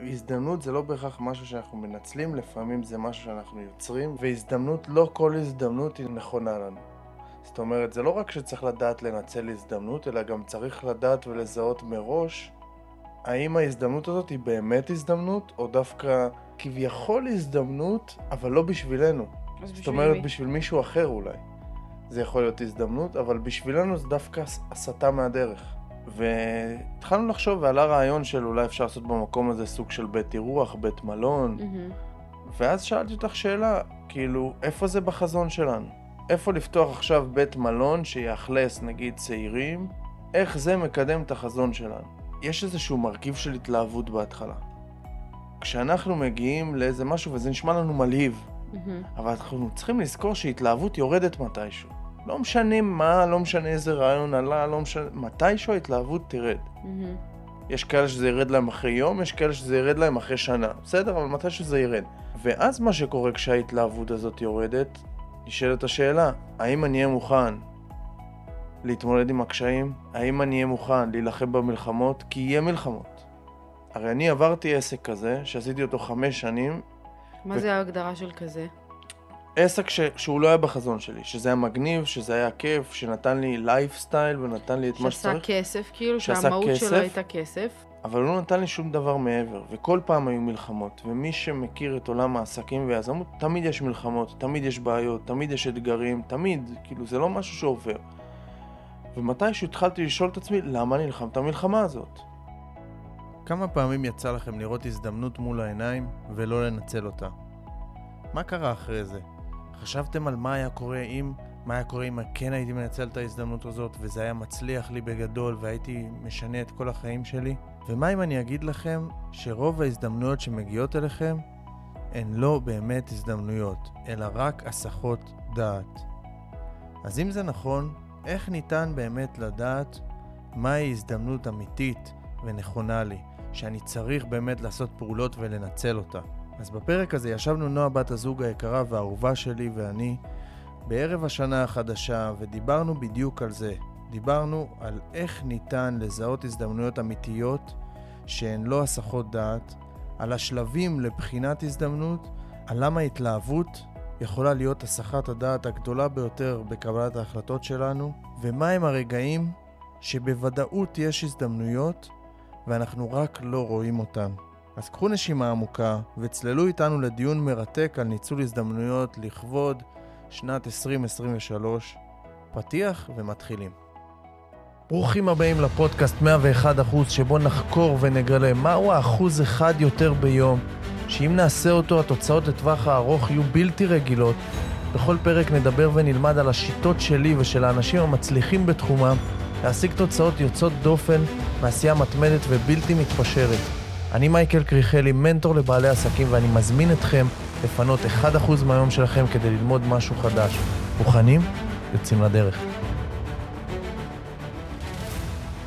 הזדמנות זה לא בהכרח משהו שאנחנו מנצלים, לפעמים זה משהו שאנחנו יוצרים, והזדמנות, לא כל הזדמנות היא נכונה לנו. זאת אומרת, זה לא רק שצריך לדעת לנצל הזדמנות, אלא גם צריך לדעת ולזהות מראש האם ההזדמנות הזאת היא באמת הזדמנות, או דווקא כביכול הזדמנות, אבל לא בשבילנו. זאת אומרת, מי? בשביל מישהו אחר אולי. זה יכול להיות הזדמנות, אבל בשבילנו זה דווקא הסטה מהדרך. והתחלנו לחשוב, ועלה רעיון של אולי אפשר לעשות במקום הזה סוג של בית אירוח, בית מלון. Mm-hmm. ואז שאלתי אותך שאלה, כאילו, איפה זה בחזון שלנו? איפה לפתוח עכשיו בית מלון שיאכלס נגיד צעירים? איך זה מקדם את החזון שלנו? יש איזשהו מרכיב של התלהבות בהתחלה. כשאנחנו מגיעים לאיזה משהו וזה נשמע לנו מלהיב, mm-hmm. אבל אנחנו צריכים לזכור שהתלהבות יורדת מתישהו. לא משנה מה, לא משנה איזה רעיון עלה, לא משנה, מתישהו ההתלהבות תרד. Mm-hmm. יש כאלה שזה ירד להם אחרי יום, יש כאלה שזה ירד להם אחרי שנה, בסדר? אבל מתישהו זה ירד. ואז מה שקורה כשההתלהבות הזאת יורדת, נשאלת השאלה, האם אני אהיה מוכן להתמודד עם הקשיים? האם אני אהיה מוכן להילחם במלחמות? כי יהיה מלחמות. הרי אני עברתי עסק כזה, שעשיתי אותו חמש שנים. מה ו... זה ההגדרה של כזה? עסק ש... שהוא לא היה בחזון שלי, שזה היה מגניב, שזה היה כיף, שנתן לי לייפסטייל ונתן לי את מה שצריך. שעשה כסף, כאילו שהמהות כסף, שלו הייתה כסף. אבל הוא לא נתן לי שום דבר מעבר, וכל פעם היו מלחמות, ומי שמכיר את עולם העסקים והיזמות, תמיד יש מלחמות, תמיד יש בעיות, תמיד יש אתגרים, תמיד, כאילו זה לא משהו שעובר. ומתישהו התחלתי לשאול את עצמי, למה אני נלחם את המלחמה הזאת? כמה פעמים יצא לכם לראות הזדמנות מול העיניים ולא לנצל אותה? מה קרה אחרי זה? חשבתם על מה היה קורה אם, מה היה קורה אם כן הייתי מנצל את ההזדמנות הזאת וזה היה מצליח לי בגדול והייתי משנה את כל החיים שלי? ומה אם אני אגיד לכם שרוב ההזדמנויות שמגיעות אליכם הן לא באמת הזדמנויות, אלא רק הסחות דעת. אז אם זה נכון, איך ניתן באמת לדעת מהי הזדמנות אמיתית ונכונה לי, שאני צריך באמת לעשות פעולות ולנצל אותה? אז בפרק הזה ישבנו נועה בת הזוג היקרה והאהובה שלי ואני בערב השנה החדשה ודיברנו בדיוק על זה. דיברנו על איך ניתן לזהות הזדמנויות אמיתיות שהן לא הסחות דעת, על השלבים לבחינת הזדמנות, על למה התלהבות יכולה להיות הסחת הדעת הגדולה ביותר בקבלת ההחלטות שלנו, ומהם הרגעים שבוודאות יש הזדמנויות ואנחנו רק לא רואים אותן. אז קחו נשימה עמוקה וצללו איתנו לדיון מרתק על ניצול הזדמנויות לכבוד שנת 2023. פתיח ומתחילים. ברוכים הבאים לפודקאסט 101% שבו נחקור ונגלה מהו האחוז אחד יותר ביום, שאם נעשה אותו התוצאות לטווח הארוך יהיו בלתי רגילות. בכל פרק נדבר ונלמד על השיטות שלי ושל האנשים המצליחים בתחומם להשיג תוצאות יוצאות דופן מעשייה מתמדת ובלתי מתפשרת. אני מייקל קריכלי, מנטור לבעלי עסקים, ואני מזמין אתכם לפנות 1% מהיום שלכם כדי ללמוד משהו חדש. מוכנים? יוצאים לדרך.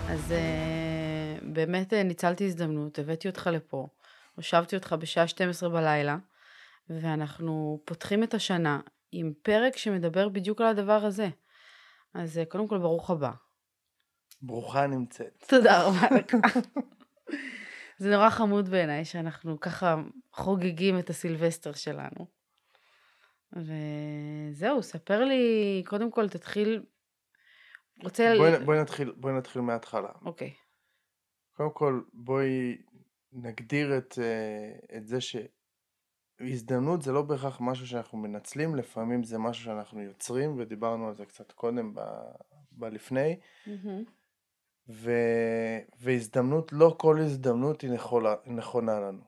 אז uh, באמת uh, ניצלתי הזדמנות, הבאתי אותך לפה, הושבתי אותך בשעה 12 בלילה, ואנחנו פותחים את השנה עם פרק שמדבר בדיוק על הדבר הזה. אז uh, קודם כל ברוך הבא. ברוכה נמצאת. תודה רבה לך. זה נורא חמוד בעיניי שאנחנו ככה חוגגים את הסילבסטר שלנו. וזהו, ספר לי, קודם כל תתחיל, רוצה... בואי, ל... בואי, נתחיל, בואי נתחיל מההתחלה. אוקיי. קודם כל, בואי נגדיר את, אה, את זה שהזדמנות זה לא בהכרח משהו שאנחנו מנצלים, לפעמים זה משהו שאנחנו יוצרים, ודיברנו על זה קצת קודם ב, בלפני. Mm-hmm. ו... והזדמנות, לא כל הזדמנות היא נכונה, נכונה לנו.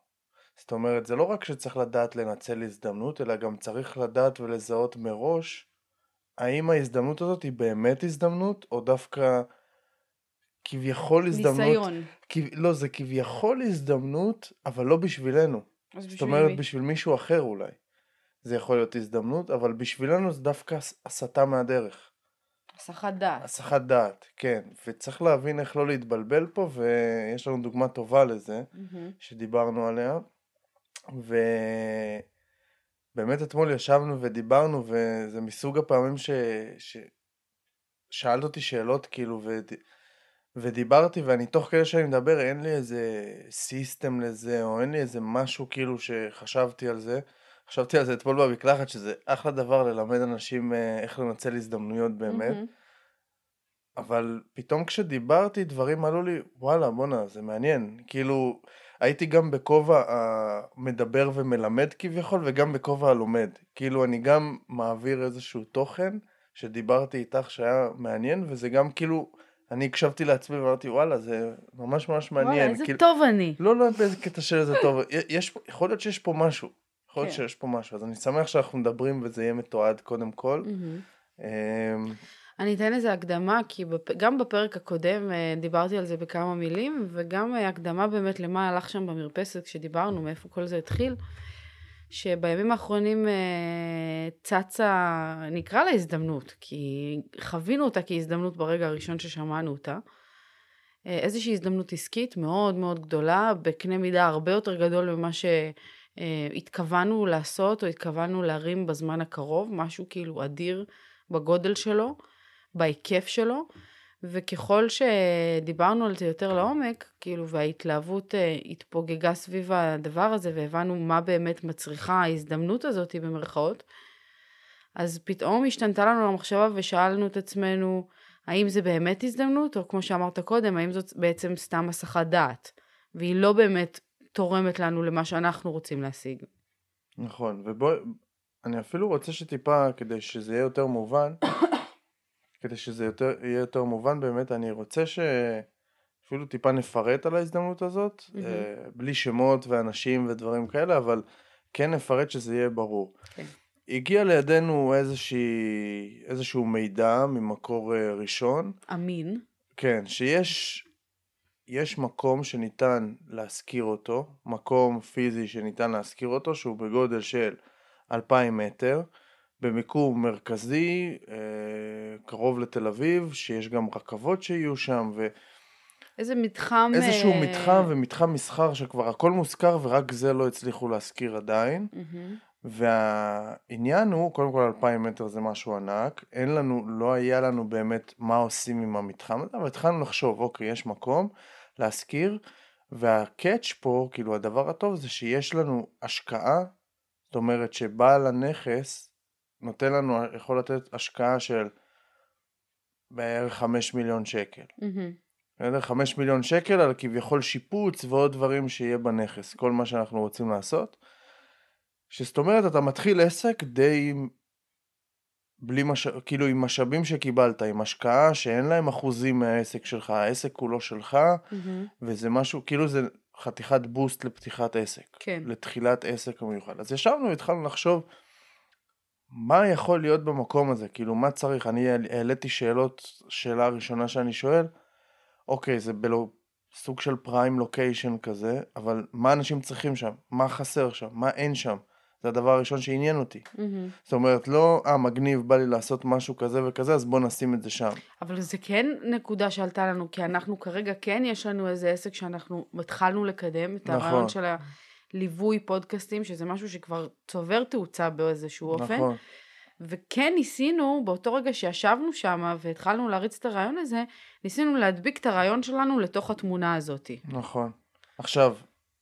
זאת אומרת, זה לא רק שצריך לדעת לנצל הזדמנות, אלא גם צריך לדעת ולזהות מראש האם ההזדמנות הזאת היא באמת הזדמנות, או דווקא כביכול הזדמנות... ניסיון. כ... לא, זה כביכול הזדמנות, אבל לא בשבילנו. זאת אומרת, מי? בשביל מישהו אחר אולי. זה יכול להיות הזדמנות, אבל בשבילנו זה דווקא הסטה מהדרך. הסחת דעת. הסחת דעת, כן. וצריך להבין איך לא להתבלבל פה, ויש לנו דוגמה טובה לזה, mm-hmm. שדיברנו עליה. ובאמת אתמול ישבנו ודיברנו, וזה מסוג הפעמים ש... ש... שאלת אותי שאלות, כאילו, ודיברתי, ואני תוך כדי שאני מדבר, אין לי איזה סיסטם לזה, או אין לי איזה משהו כאילו שחשבתי על זה. חשבתי על זה אתמול במקלחת, שזה אחלה דבר ללמד אנשים אה, איך לנצל הזדמנויות באמת. Mm-hmm. אבל פתאום כשדיברתי, דברים עלו לי, וואלה, בואנה, זה מעניין. כאילו, הייתי גם בכובע המדבר ומלמד כביכול, וגם בכובע הלומד. כאילו, אני גם מעביר איזשהו תוכן שדיברתי איתך שהיה מעניין, וזה גם כאילו, אני הקשבתי לעצמי ואמרתי, וואלה, זה ממש ממש מעניין. וואלה, איזה כאילו, טוב אני. לא, לא באיזה קטע של איזה טוב. יש, יכול להיות שיש פה משהו. יכול להיות כן. שיש פה משהו. אז אני שמח שאנחנו מדברים וזה יהיה מתועד קודם כל. מהמם. אמ, אני אתן לזה הקדמה, כי בפ... גם בפרק הקודם אה, דיברתי על זה בכמה מילים, וגם אה, הקדמה באמת למה הלך שם במרפסת כשדיברנו, מאיפה כל זה התחיל, שבימים האחרונים אה, צצה, נקרא לה הזדמנות, כי חווינו אותה כהזדמנות ברגע הראשון ששמענו אותה. איזושהי הזדמנות עסקית מאוד מאוד גדולה, בקנה מידה הרבה יותר גדול ממה שהתכוונו לעשות או התכוונו להרים בזמן הקרוב, משהו כאילו אדיר בגודל שלו, בהיקף שלו, וככל שדיברנו על זה יותר לעומק, כאילו, וההתלהבות אה, התפוגגה סביב הדבר הזה, והבנו מה באמת מצריכה ההזדמנות הזאת, במרכאות, אז פתאום השתנתה לנו המחשבה ושאלנו את עצמנו, האם זה באמת הזדמנות, או כמו שאמרת קודם, האם זאת בעצם סתם הסחת דעת, והיא לא באמת תורמת לנו למה שאנחנו רוצים להשיג. נכון, ובואי, אני אפילו רוצה שטיפה, כדי שזה יהיה יותר מובן, כדי שזה יותר, יהיה יותר מובן באמת, אני רוצה שאפילו טיפה נפרט על ההזדמנות הזאת. אה, בלי שמות ואנשים ודברים כאלה, אבל כן נפרט שזה יהיה ברור. כן. הגיע לידינו איזושהי, איזשהו מידע ממקור אה, ראשון, אמין. כן, שיש יש מקום שניתן להשכיר אותו, מקום פיזי שניתן להשכיר אותו, שהוא בגודל של 2,000 מטר, במיקום מרכזי, אה, קרוב לתל אביב, שיש גם רכבות שיהיו שם, איזה מתחם... ואיזשהו אה, מתחם ומתחם מסחר שכבר הכל מושכר ורק זה לא הצליחו להשכיר עדיין. מהמם. והעניין הוא, קודם כל 2,000 מטר זה משהו ענק, אין לנו, לא היה לנו באמת מה עושים עם המתחם הזה, אבל התחלנו לחשוב, אוקיי, יש מקום להשכיר, והקאץ' פה, כאילו הדבר הטוב זה שיש לנו השקעה, זאת אומרת שבעל הנכס נותן לנו, יכול לתת השקעה של בערך 5 מיליון שקל. בסדר? 5 מיליון שקל על כביכול שיפוץ ועוד דברים שיהיה בנכס, כל מה שאנחנו רוצים לעשות. שזאת אומרת, אתה מתחיל עסק די עם... בלי מש... כאילו עם משאבים שקיבלת, עם השקעה שאין להם אחוזים מהעסק שלך, העסק כולו שלך, מהמם. וזה משהו, כאילו זה חתיכת בוסט לפתיחת עסק, כן. לתחילת עסק המיוחד. אז ישבנו והתחלנו לחשוב, מה יכול להיות במקום הזה, כאילו מה צריך, אני העליתי שאלות, שאלה הראשונה שאני שואל, אוקיי, זה בלו... סוג של פריים לוקיישן כזה, אבל מה אנשים צריכים שם? מה חסר שם? מה אין שם? זה הדבר הראשון שעניין אותי. מהמם. זאת אומרת, לא, אה, מגניב, בא לי לעשות משהו כזה וכזה, אז בוא נשים את זה שם. אבל זה כן נקודה שעלתה לנו, כי אנחנו כרגע כן יש לנו איזה עסק שאנחנו התחלנו לקדם, את הרעיון נכון. של הליווי פודקאסטים, שזה משהו שכבר צובר תאוצה באיזשהו אופן. נכון, וכן ניסינו, באותו רגע שישבנו שם והתחלנו להריץ את הרעיון הזה, ניסינו להדביק את הרעיון שלנו לתוך התמונה הזאת. נכון. עכשיו,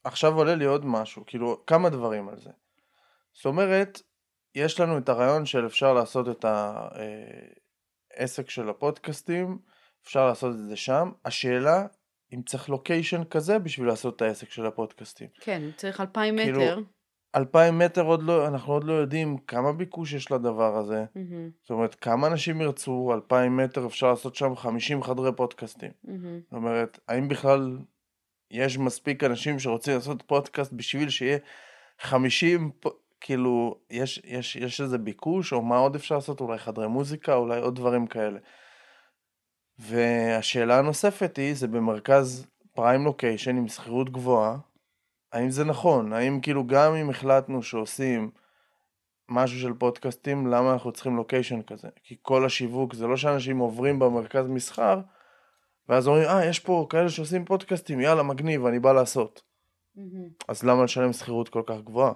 עכשיו עולה לי עוד משהו, כאילו, כמה דברים על זה. זאת אומרת, יש לנו את הרעיון של אפשר לעשות את העסק של הפודקאסטים, אפשר לעשות את זה שם. השאלה, אם צריך לוקיישן כזה בשביל לעשות את העסק של הפודקאסטים. כן, צריך אלפיים כאילו, מטר. אלפיים מטר עוד לא, אנחנו עוד לא יודעים כמה ביקוש יש לדבר הזה. מהמם, זאת אומרת, כמה אנשים ירצו, אלפיים מטר אפשר לעשות שם 50 חדרי פודקאסטים. מהמם. זאת אומרת, האם בכלל יש מספיק אנשים שרוצים לעשות פודקאסט בשביל שיהיה 50, פ- כאילו, יש, יש, יש איזה ביקוש, או מה עוד אפשר לעשות? אולי חדרי מוזיקה, אולי עוד דברים כאלה. והשאלה הנוספת היא, זה במרכז פריים לוקיישן עם שכירות גבוהה, האם זה נכון? האם כאילו גם אם החלטנו שעושים משהו של פודקאסטים, למה אנחנו צריכים לוקיישן כזה? כי כל השיווק, זה לא שאנשים עוברים במרכז מסחר, ואז אומרים, אה, יש פה כאלה שעושים פודקאסטים, יאללה, מגניב, אני בא לעשות. מהמם. אז למה לשלם שכירות כל כך גבוהה?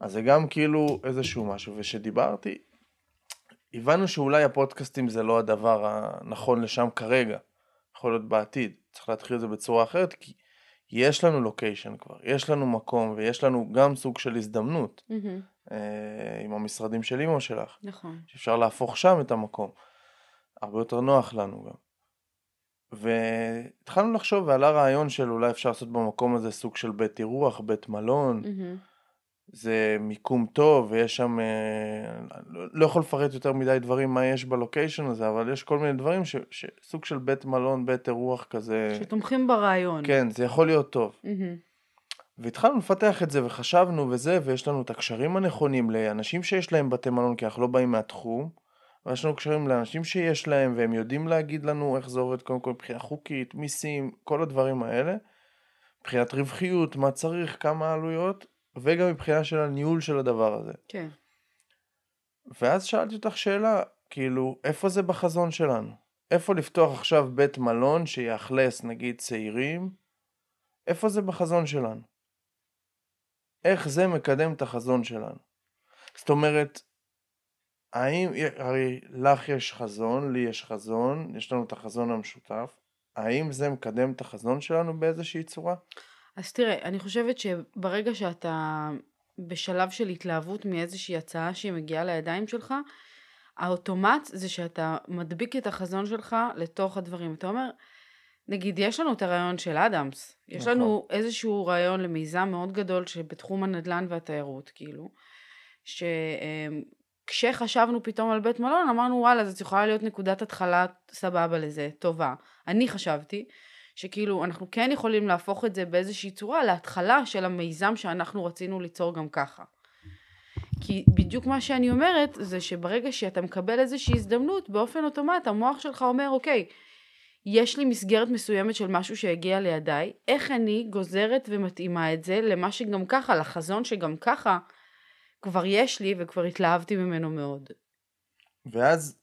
אז זה גם כאילו איזשהו משהו, ושדיברתי, הבנו שאולי הפודקאסטים זה לא הדבר הנכון לשם כרגע. יכול להיות בעתיד. צריך להתחיל את זה בצורה אחרת, כי יש לנו לוקיישן כבר, יש לנו מקום ויש לנו גם סוג של הזדמנות Mm-hmm. אה, עם המשרדים של אימא שלך, נכון. שאפשר להפוך שם את המקום. הרבה יותר נוח לנו גם. והתחלנו לחשוב ועלה רעיון של אולי אפשר לעשות במקום הזה סוג של בית אירוח, בית מלון, Mm-hmm. זה מיקום טוב ויש שם, אה, לא- לא יכול לפרט יותר מדי דברים מה יש בלוקיישן הזה, אבל יש כל מיני דברים ש, שסוג של בית מלון, בית אירוח כזה, שתומכים ברעיון. כן, זה יכול להיות טוב. Mm-hmm. והתחלנו לפתח את זה וחשבנו וזה, ויש לנו את הקשרים הנכונים לאנשים שיש להם בתי מלון, כי אנחנו לא באים מהתחום, ויש לנו קשרים לאנשים שיש להם, והם יודעים להגיד לנו איך זה עובד, קודם כל מבחינה חוקית, מיסים, כל הדברים האלה, מבחינת רווחיות, מה צריך, כמה עלויות, וגם מבחינה של הניהול של הדבר הזה. כן. ואז שאלתי אותך שאלה, כאילו, איפה זה בחזון שלנו? איפה לפתוח עכשיו בית מלון שיאכלס נגיד צעירים? איפה זה בחזון שלנו? איך זה מקדם את החזון שלנו? זאת אומרת, האם, הרי לך יש חזון, לי יש חזון, יש לנו את החזון המשותף, האם זה מקדם את החזון שלנו באיזושהי צורה? אז תראה, אני חושבת שברגע שאתה בשלב של התלהבות מאיזושהי הצעה שהיא מגיעה לידיים שלך, האוטומט זה שאתה מדביק את החזון שלך לתוך הדברים. אתה אומר, נגיד, יש לנו את הרעיון של אדמס, יש נכון. לנו איזשהו רעיון למיזם מאוד גדול שבתחום הנדל"ן והתיירות, כאילו, שכשחשבנו פתאום על בית מלון, אמרנו, וואלה, זאת יכולה להיות נקודת התחלה סבבה לזה, טובה. אני חשבתי שכאילו, אנחנו כן יכולים להפוך את זה באיזושהי צורה להתחלה של המיזם שאנחנו רצינו ליצור גם ככה. כי בדיוק מה שאני אומרת זה שברגע שאתה מקבל איזושהי הזדמנות באופן אוטומט המוח שלך אומר אוקיי יש לי מסגרת מסוימת של משהו שהגיע לידיי איך אני גוזרת ומתאימה את זה למה שגם ככה לחזון שגם ככה כבר יש לי וכבר התלהבתי ממנו מאוד. ואז,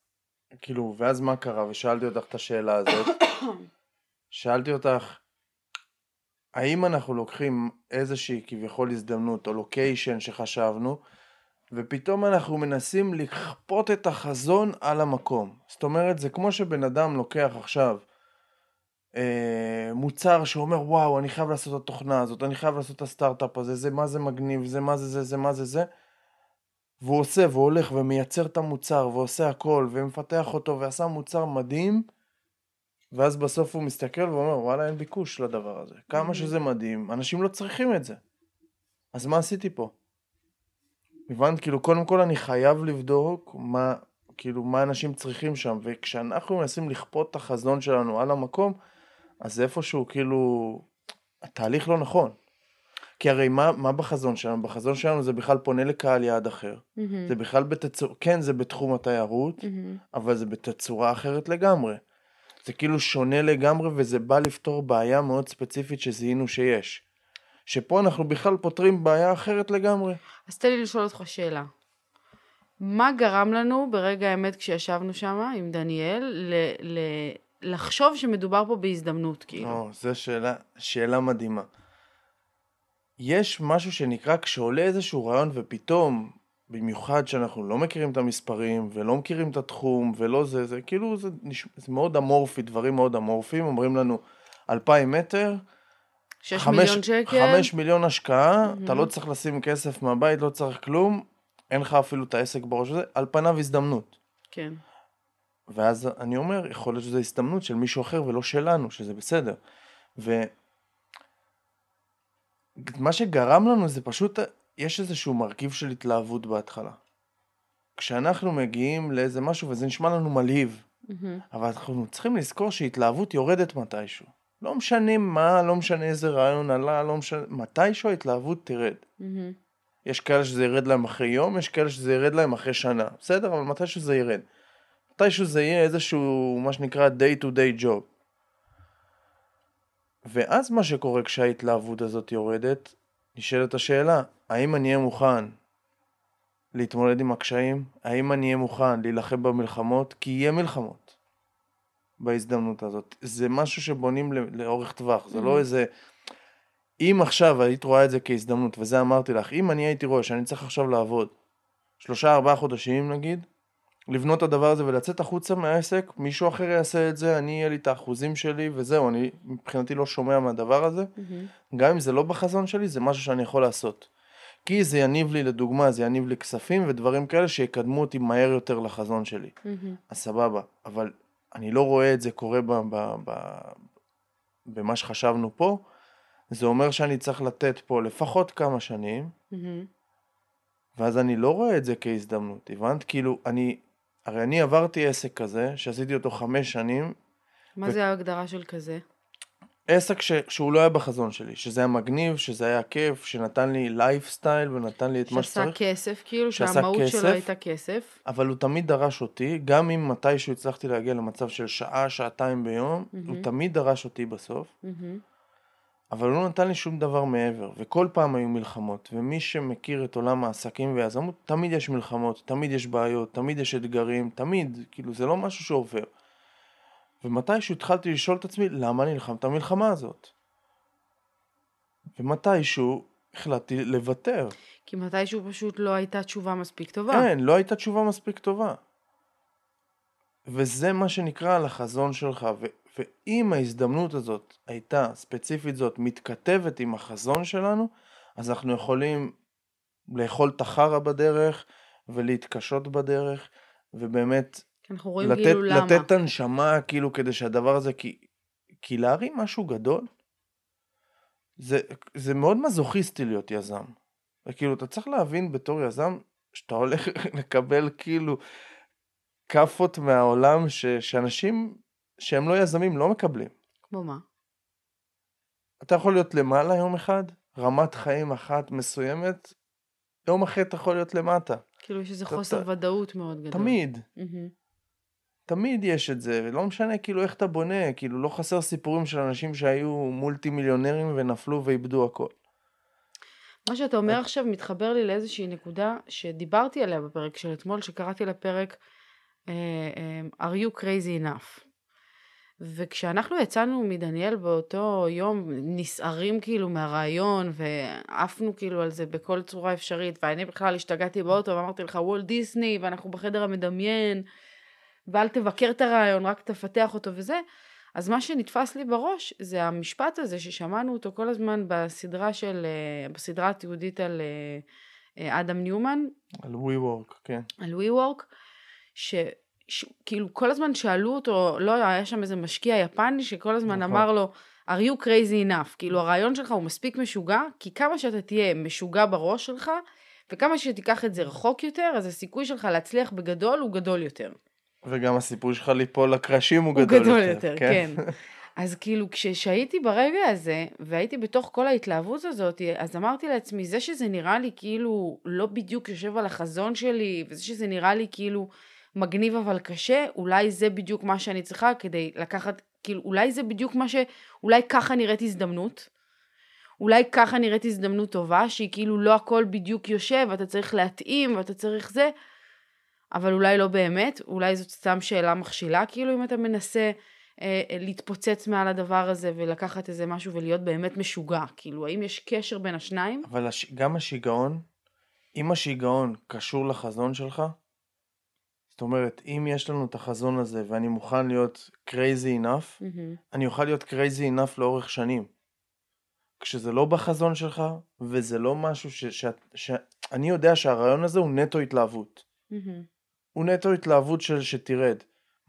כאילו, ואז מה קרה? ושאלתי אותך את השאלה הזאת. שאלתי אותך, האם אנחנו לוקחים איזושהי כביכול הזדמנות או לוקיישן שחשבנו, ופתאום אנחנו מנסים לכפות את החזון על המקום. זאת אומרת, זה כמו שבן אדם לוקח עכשיו אה, מוצר שאומר, וואו, אני חייב לעשות את התוכנה הזאת, אני חייב לעשות את הסטארט-אפ הזה, זה מה זה מגניב, זה מה זה זה, זה מה זה זה. והוא עושה והולך ומייצר את המוצר ועושה הכל ומפתח אותו ועשה מוצר מדהים ואז בסוף הוא מסתכל ואומר וואלה אין ביקוש לדבר הזה כמה שזה מדהים אנשים לא צריכים את זה אז מה עשיתי פה? הבנת כאילו קודם כל אני חייב לבדוק מה כאילו מה אנשים צריכים שם וכשאנחנו מנסים לכפות את החזון שלנו על המקום אז איפשהו כאילו התהליך לא נכון כי הרי מה, מה בחזון שלנו? בחזון שלנו זה בכלל פונה לקהל יעד אחר. Mm. זה בכלל בתצורה, כן זה בתחום התיירות, Mm-hmm. אבל זה בתצורה אחרת לגמרי. זה כאילו שונה לגמרי וזה בא לפתור בעיה מאוד ספציפית שזיהינו שיש. שפה אנחנו בכלל פותרים בעיה אחרת לגמרי. אז תן לי לשאול אותך שאלה. מה גרם לנו ברגע האמת כשישבנו שם עם דניאל ל- ל- לחשוב שמדובר פה בהזדמנות כאילו? או, זו שאלה, שאלה מדהימה. יש משהו שנקרא כשעולה איזשהו רעיון ופתאום, במיוחד שאנחנו לא מכירים את המספרים ולא מכירים את התחום ולא זה, זה כאילו זה, נש... זה מאוד אמורפי, דברים מאוד אמורפיים, אומרים לנו אלפיים מטר, שש חמש- מיליון שקל? חמש מיליון השקעה, אתה מהמם. לא צריך לשים כסף מהבית, לא צריך כלום, אין לך אפילו את העסק בראש הזה, על פניו הזדמנות. כן. ואז אני אומר, יכול להיות שזו הזדמנות של מישהו אחר ולא שלנו, שזה בסדר. ומה שגרם לנו זה פשוט, יש איזשהו מרכיב של התלהבות בהתחלה. כשאנחנו מגיעים לאיזה משהו וזה נשמע לנו מלהיב, מהמם. אבל אנחנו צריכים לזכור שהתלהבות יורדת מתישהו. לא משנה מה, לא משנה איזה רעיון עלה, לא משנה, מתישהו ההתלהבות תרד. מהמם. יש כאלה שזה ירד להם אחרי יום, יש כאלה שזה ירד להם אחרי שנה. בסדר, אבל מתישהו זה ירד. מתישהו זה יהיה איזשהו, מה שנקרא day to day job. ואז מה שקורה כשההתלהבות הזאת יורדת, נשאלת השאלה, האם אני אהיה מוכן להתמודד עם הקשיים? האם אני אהיה מוכן להילחם במלחמות? כי יהיה מלחמות בהזדמנות הזאת. זה משהו שבונים לאורך טווח, זה לא Mhm. איזה... אם עכשיו היית רואה את זה כהזדמנות, וזה אמרתי לך, אם אני הייתי רואה שאני צריך עכשיו לעבוד שלושה ארבעה חודשים נגיד, לבנות את הדבר הזה ולצאת החוצה מהעסק, מישהו אחר יעשה את זה, אני יהיה לי את האחוזים שלי וזהו, אני מבחינתי לא שומע מהדבר הזה. מהמם. גם אם זה לא בחזון שלי, זה משהו שאני יכול לעשות. כי זה יניב לי, לדוגמה, זה יניב לי כספים ודברים כאלה שיקדמו אותי מהר יותר לחזון שלי. מהמם. אז סבבה, אבל אני לא רואה את זה קורה ב, ב, ב, במה שחשבנו פה. זה אומר שאני צריך לתת פה לפחות כמה שנים, מהמם. ואז אני לא רואה את זה כהזדמנות, הבנת? כאילו, אני, הרי אני עברתי עסק כזה, שעשיתי אותו חמש שנים, מה ו- זה ההגדרה של כזה? עסק ש, שהוא לא היה בחזון שלי, שזה היה מגניב, שזה היה כיף, שנתן לי לייפסטייל ונתן לי את מה שעשה שצריך, כסף, כאילו שעשה שהמהות. שלו הייתה כסף. אבל הוא תמיד דרש אותי, גם אם מתישהו הצלחתי להגיע למצב של שעה, שעתיים ביום, הוא מהמם. תמיד דרש אותי בסוף. מהמם. אבל הוא לא נתן לי שום דבר מעבר, וכל פעם היו מלחמות, ומי שמכיר את עולם העסקים והיזמות, תמיד יש מלחמות, תמיד יש בעיות, תמיד יש אתגרים, תמיד, כאילו זה לא משהו שעובר. ומתישהו התחלתי לשאול את עצמי, למה אני נלחם את המלחמה הזאת? ומתישהו החלטתי לוותר. כי מתישהו פשוט לא הייתה תשובה מספיק טובה. אין, לא הייתה תשובה מספיק טובה. וזה מה שנקרא על החזון שלך, ו- ואם ההזדמנות הזאת הייתה, ספציפית זאת, מתכתבת עם החזון שלנו, אז אנחנו יכולים לאכול את החרא בדרך, ולהתקשות בדרך, ובאמת אנחנו רואים לתת, כאילו למה. לתת את הנשמה, כאילו, כדי שהדבר הזה, כי, כי להרים משהו גדול, זה, זה מאוד מזוכיסטי להיות יזם. וכאילו, אתה צריך להבין בתור יזם, שאתה הולך לקבל כאילו כאפות מהעולם ש, שאנשים שהם לא יזמים לא מקבלים. כמו מה? אתה יכול להיות למעלה יום אחד, רמת חיים אחת מסוימת, יום אחרי אתה יכול להיות למטה. כאילו יש איזה חוסר אתה- ודאות מאוד גדול. תמיד. מהמם. תמיד יש את זה, ולא משנה כאילו איך אתה בונה, כאילו לא חסר סיפורים של אנשים שהיו מולטי מיליונרים ונפלו ואיבדו הכל. מה שאתה אומר עכשיו מתחבר לי לאיזושהי נקודה שדיברתי עליה בפרק של אתמול, שקראתי לפרק אה, אה, are you crazy enough. וכשאנחנו יצאנו מדניאל באותו יום נסערים כאילו מהרעיון ועפנו כאילו על זה בכל צורה אפשרית ואני בכלל השתגעתי באוטו ואמרתי לך וולט דיסני ואנחנו בחדר המדמיין ואל תבקר את הרעיון רק תפתח אותו וזה אז מה שנתפס לי בראש זה המשפט הזה ששמענו אותו כל הזמן בסדרה של אה, בסדרה התיעודית על אה, אה, אדם ניומן על ווי וורק, כן. על ווי וורק, שכאילו כל הזמן שאלו אותו, לא היה שם איזה משקיע יפני שכל הזמן נכון. אמר לו, are you crazy enough? כאילו הרעיון שלך הוא מספיק משוגע, כי כמה שאתה תהיה משוגע בראש שלך, וכמה שתיקח את זה רחוק יותר, אז הסיכוי שלך להצליח בגדול הוא גדול יותר. וגם הסיפור שלך ליפול לקרשים הוא הוא גדול, גדול יותר, כן. כן. אז כאילו כשהייתי ברגע הזה, והייתי בתוך כל ההתלהבות הזאת, אז אמרתי לעצמי, זה שזה נראה לי כאילו לא בדיוק יושב על החזון שלי, וזה שזה נראה לי כאילו מגניב אבל קשה, אולי זה בדיוק מה שאני צריכה כדי לקחת, כאילו אולי זה בדיוק מה ש... אולי ככה נראית הזדמנות. אולי ככה נראית הזדמנות טובה, שהיא כאילו לא הכל בדיוק יושב, ואתה צריך להתאים, ואתה צריך זה, אבל אולי לא באמת, אולי זאת סתם שאלה מכשילה, כאילו אם אתה מנסה אה, אה, להתפוצץ מעל הדבר הזה ולקחת איזה משהו ולהיות באמת משוגע, כאילו האם יש קשר בין השניים? אבל הש... גם השיגעון, אם השיגעון קשור לחזון שלך, זאת אומרת, אם יש לנו את החזון הזה ואני מוכן להיות crazy enough, מהמם. אני אוכל להיות crazy enough לאורך שנים. כשזה לא בחזון שלך, וזה לא משהו ש... ש... ש... אני יודע שהרעיון הזה הוא נטו התלהבות. מהמם. הוא נטו התלהבות של שתרד.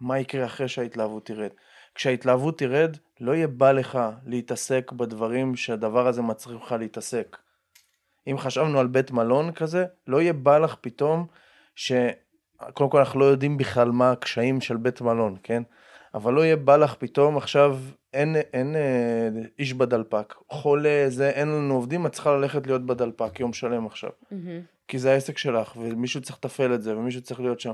מה יקרה אחרי שההתלהבות תרד? כשההתלהבות תרד, לא יהיה בא לך להתעסק בדברים שהדבר הזה מצריך לך להתעסק. אם חשבנו על בית מלון כזה, לא יהיה בא לך פתאום ש... קודם כל אנחנו לא יודעים בכלל מה הקשיים של בית מלון, כן? אבל לא יהיה בא לך פתאום עכשיו, אין, אין אה, איש בדלפק, חולה, זה, אין לנו עובדים, את צריכה ללכת להיות בדלפק יום שלם עכשיו. מהמם. כי זה העסק שלך, ומישהו צריך לתפעל את זה, ומישהו צריך להיות שם.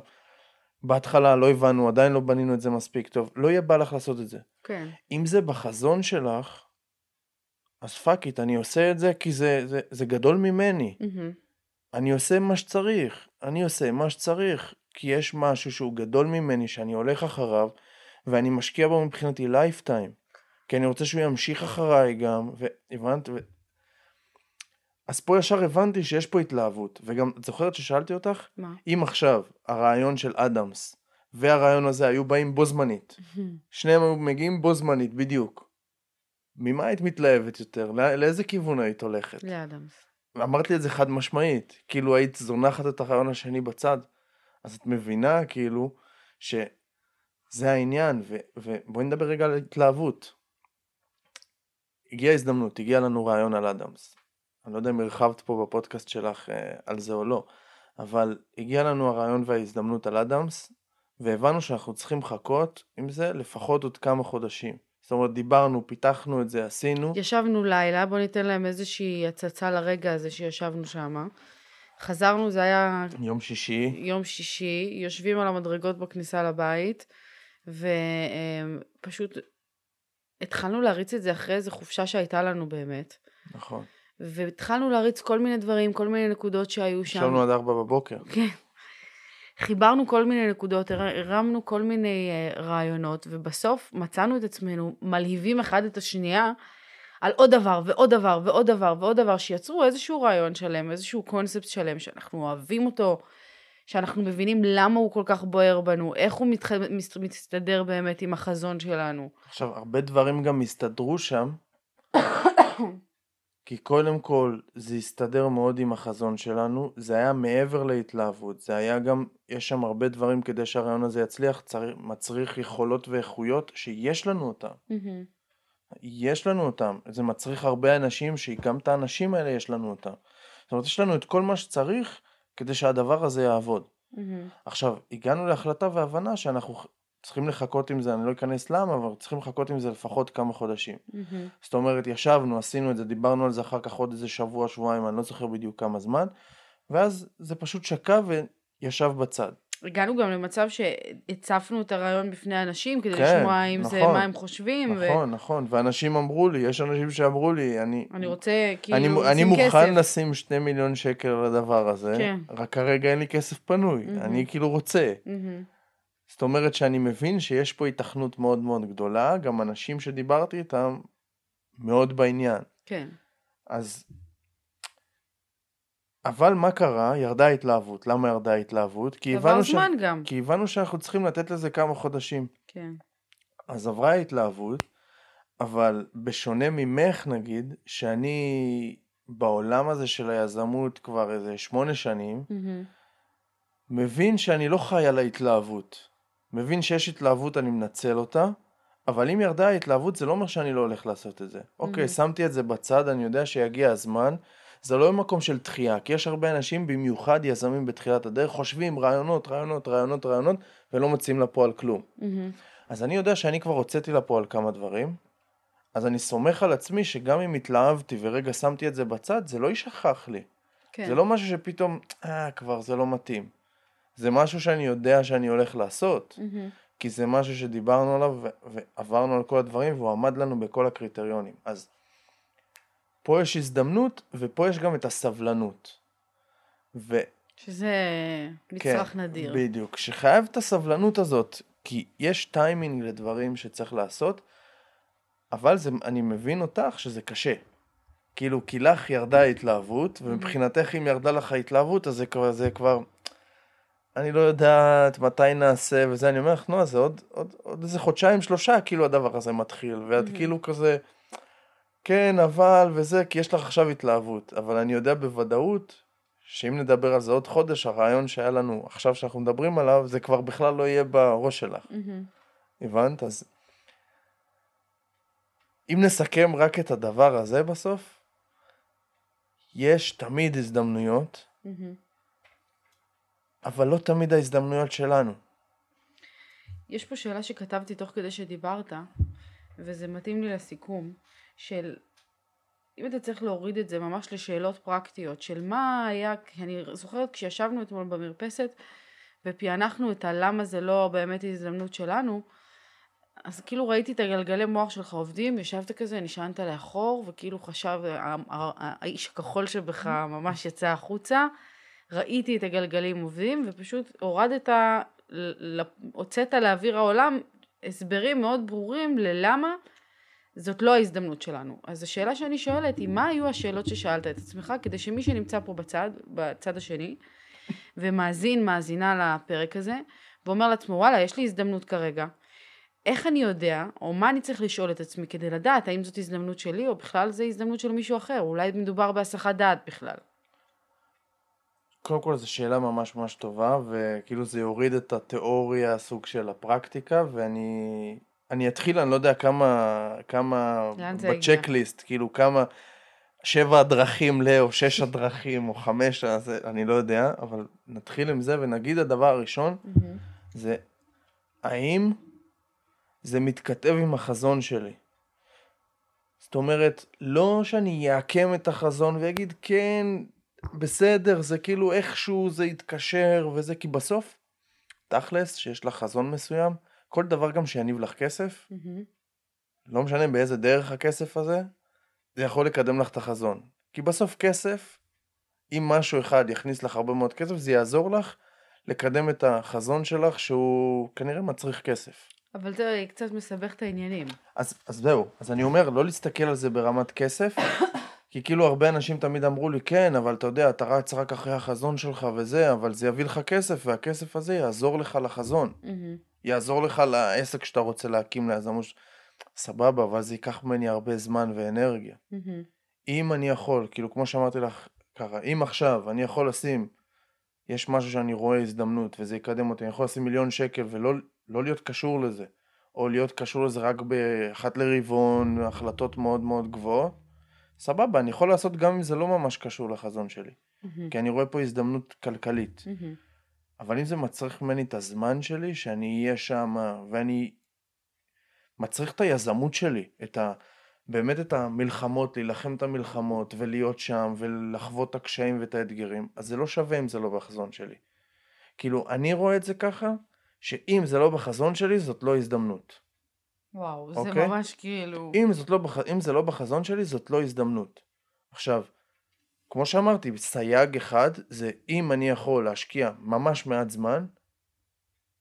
בהתחלה לא הבנו, עדיין לא בנינו את זה מספיק טוב, לא יהיה בא לך לעשות את זה. כן. אם זה בחזון שלך, אז fuck it, אני עושה את זה כי זה, זה, זה גדול ממני. מהמם. אני עושה מה שצריך, אני עושה מה שצריך, כי יש משהו שהוא גדול ממני, שאני הולך אחריו, ואני משקיע בו מבחינתי lifetime. כי אני רוצה שהוא ימשיך אחריי גם, והבנת? ו... אז פה ישר הבנתי שיש פה התלהבות, וגם, את זוכרת ששאלתי אותך? מה? אם עכשיו הרעיון של אדמס והרעיון הזה היו באים בו זמנית, שניהם היו מגיעים בו זמנית, בדיוק. ממה היית מתלהבת יותר? לא, לאיזה כיוון היית הולכת? לאדמס. אמרת לי את זה חד משמעית, כאילו היית זונחת את הרעיון השני בצד, אז את מבינה כאילו שזה העניין, ובואי נדבר רגע על התלהבות. הגיעה הזדמנות, הגיע לנו רעיון על אדמס. אני לא יודע אם הרחבת פה בפודקאסט שלך אה, על זה או לא, אבל הגיע לנו הרעיון וההזדמנות על אדמס, והבנו שאנחנו צריכים לחכות עם זה לפחות עוד כמה חודשים. זאת אומרת, דיברנו, פיתחנו את זה, עשינו. ישבנו לילה, בוא ניתן להם איזושהי הצצה לרגע הזה שישבנו שם. חזרנו, זה היה יום שישי, יום שישי, יושבים על המדרגות בכניסה לבית, ופשוט התחלנו להריץ את זה אחרי איזה חופשה שהייתה לנו באמת. נכון. והתחלנו להריץ כל מיני דברים, כל מיני נקודות שהיו שם. ישבנו עד ארבע בבוקר. כן. חיברנו כל מיני נקודות, הר- הרמנו כל מיני uh, רעיונות, ובסוף מצאנו את עצמנו מלהיבים אחד את השנייה על עוד דבר ועוד דבר ועוד דבר ועוד דבר, שיצרו איזשהו רעיון שלם, איזשהו קונספט שלם, שאנחנו אוהבים אותו, שאנחנו מבינים למה הוא כל כך בוער בנו, איך הוא מתח... מס- מסתדר באמת עם החזון שלנו. עכשיו, הרבה דברים גם הסתדרו שם, כי קודם כל זה הסתדר מאוד עם החזון שלנו, זה היה מעבר להתלהבות, זה היה גם, יש שם הרבה דברים כדי שהרעיון הזה יצליח, צריך, מצריך יכולות ואיכויות שיש לנו אותם. יש לנו אותם, זה מצריך הרבה אנשים, שגם את האנשים האלה יש לנו אותם. זאת אומרת, יש לנו את כל מה שצריך כדי שהדבר הזה יעבוד. עכשיו, הגענו להחלטה והבנה שאנחנו צריכים לחכות עם זה, אני לא אכנס למה, אבל צריכים לחכות עם זה לפחות כמה חודשים. זאת אומרת, ישבנו, עשינו את זה, דיברנו על זה אחר כך עוד איזה שבוע, שבועיים, אני לא זוכר בדיוק כמה זמן, ואז זה פשוט שקע וישב בצד. הגענו גם למצב שהצפנו את הרעיון בפני אנשים, כדי כן, לשמוע אם זה, נכון. מה הם חושבים. ו- נכון, נכון, ואנשים אמרו לי, יש אנשים שאמרו לי, אני... אני רוצה כאילו אני, אני לשים מוכן כסף. לשים שני מיליון שקל על הדבר הזה, כן. רק כרגע אין לי כסף פנוי, מהמם. אני כאילו רוצה. מהמם. זאת אומרת שאני מבין שיש פה התכנות מאוד מאוד גדולה, גם אנשים שדיברתי איתם מאוד בעניין. כן. אז... אבל מה קרה? ירדה ההתלהבות. למה ירדה ההתלהבות? כי עבר הבנו, זמן גם. כי הבנו שאנחנו צריכים לתת לזה כמה חודשים. כן. אז עברה ההתלהבות, אבל בשונה ממך נגיד, שאני בעולם הזה של היזמות כבר איזה שמונה שנים, מהמם. מבין שאני לא חי על ההתלהבות. מבין שיש התלהבות, אני מנצל אותה, אבל אם ירדה ההתלהבות זה לא אומר שאני לא הולך לעשות את זה. אוקיי, שמתי את זה בצד, אני יודע שיגיע הזמן. זה לא מקום של דחייה, כי יש הרבה אנשים, במיוחד יזמים בתחילת הדרך, חושבים רעיונות, רעיונות, רעיונות, רעיונות, ולא מוציאים לפועל כלום. מהמם. אז אני יודע שאני כבר הוצאתי לפועל כמה דברים, אז אני סומך על עצמי שגם אם התלהבתי ורגע שמתי את זה בצד, זה לא יישכח לי. כן. זה לא משהו שפתאום, אה, כבר זה לא מתאים. זה משהו שאני יודע שאני הולך לעשות, מהמם. כי זה משהו שדיברנו עליו ועברנו על כל הדברים והוא עמד לנו בכל הקריטריונים. אז פה יש הזדמנות ופה יש גם את הסבלנות. ו- שזה מצרך נדיר. כן, בדיוק. שחייב את הסבלנות הזאת, כי יש טיימינג לדברים שצריך לעשות, אבל זה, אני מבין אותך שזה קשה. כאילו, כי לך ירדה ההתלהבות, ומבחינתך אם ירדה לך ההתלהבות, אז זה כבר, זה כבר, אני לא יודעת מתי נעשה וזה, אני אומר לך, נועה, זה עוד, עוד, עוד איזה חודשיים, שלושה, כאילו הדבר הזה מתחיל, ואת כאילו כזה, כן, אבל, וזה, כי יש לך עכשיו התלהבות, אבל אני יודע בוודאות, שאם נדבר על זה עוד חודש, הרעיון שהיה לנו עכשיו שאנחנו מדברים עליו, זה כבר בכלל לא יהיה בראש שלך. מהמם. הבנת? אז אם נסכם רק את הדבר הזה בסוף, יש תמיד הזדמנויות, מהמם. אבל לא תמיד ההזדמנויות שלנו. יש פה שאלה שכתבתי תוך כדי שדיברת, וזה מתאים לי לסיכום, של אם אתה צריך להוריד את זה ממש לשאלות פרקטיות, של מה היה, כי אני זוכרת כשישבנו אתמול במרפסת ופענחנו את הלמה זה לא באמת הזדמנות שלנו, אז כאילו ראיתי את הגלגלי מוח שלך עובדים, ישבת כזה, נשענת לאחור, וכאילו חשב, האיש הכחול שבך ממש יצא החוצה, ראיתי את הגלגלים עובדים, ופשוט הורדת, הוצאת לאוויר העולם הסברים מאוד ברורים ללמה זאת לא ההזדמנות שלנו. אז השאלה שאני שואלת היא, מה היו השאלות ששאלת את עצמך, כדי שמי שנמצא פה בצד, בצד השני, ומאזין, מאזינה לפרק הזה, ואומר לעצמו, וואלה, יש לי הזדמנות כרגע. איך אני יודע, או מה אני צריך לשאול את עצמי כדי לדעת האם זאת הזדמנות שלי, או בכלל זו הזדמנות של מישהו אחר, אולי מדובר בהסחת דעת בכלל. קודם כל זו שאלה ממש ממש טובה, וכאילו זה יוריד את התיאוריה, סוג של הפרקטיקה, ואני אני אתחיל, אני לא יודע כמה, כמה בצ'קליסט, כאילו כמה, שבע הדרכים ל, או שש הדרכים, או חמש, אז אני לא יודע, אבל נתחיל עם זה ונגיד הדבר הראשון, mm-hmm. זה האם זה מתכתב עם החזון שלי. זאת אומרת, לא שאני אעקם את החזון ואגיד, כן, בסדר, זה כאילו איכשהו זה יתקשר וזה, כי בסוף, תכלס, שיש לך חזון מסוים, כל דבר גם שיניב לך כסף. לא משנה באיזה דרך הכסף הזה, זה יכול לקדם לך את החזון. כי בסוף כסף, אם משהו אחד יכניס לך הרבה מאוד כסף, זה יעזור לך לקדם את החזון שלך, שהוא כנראה מצריך כסף. אבל זה קצת מסבך את העניינים. אז, אז זהו, אז אני אומר, לא להסתכל על זה ברמת כסף, כי כאילו הרבה אנשים תמיד אמרו לי, כן, אבל אתה יודע, אתה רץ רק אחרי החזון שלך וזה, אבל זה יביא לך כסף, והכסף הזה יעזור לך לחזון. יעזור לך לעסק שאתה רוצה להקים ליזמות. סבבה, אבל זה ייקח ממני הרבה זמן ואנרגיה. Mm-hmm. אם אני יכול, כאילו כמו שאמרתי לך ככה, אם עכשיו אני יכול לשים, יש משהו שאני רואה הזדמנות וזה יקדם אותי, אני יכול לשים מיליון שקל ולא לא להיות קשור לזה, או להיות קשור לזה רק באחת לרבעון, החלטות מאוד מאוד גבוהות, סבבה, אני יכול לעשות גם אם זה לא ממש קשור לחזון שלי, mm-hmm. כי אני רואה פה הזדמנות כלכלית. Mm-hmm. אבל אם זה מצריך ממני את הזמן שלי, שאני אהיה שם, ואני מצריך את היזמות שלי, את ה... באמת את המלחמות, להילחם את המלחמות, ולהיות שם, ולחוות את הקשיים ואת האתגרים, אז זה לא שווה אם זה לא בחזון שלי. כאילו, אני רואה את זה ככה, שאם זה לא בחזון שלי, זאת לא הזדמנות. וואו, זה אוקיי? ממש כאילו... אם, לא בח... אם זה לא בחזון שלי, זאת לא הזדמנות. עכשיו, כמו שאמרתי, סייג אחד זה אם אני יכול להשקיע ממש מעט זמן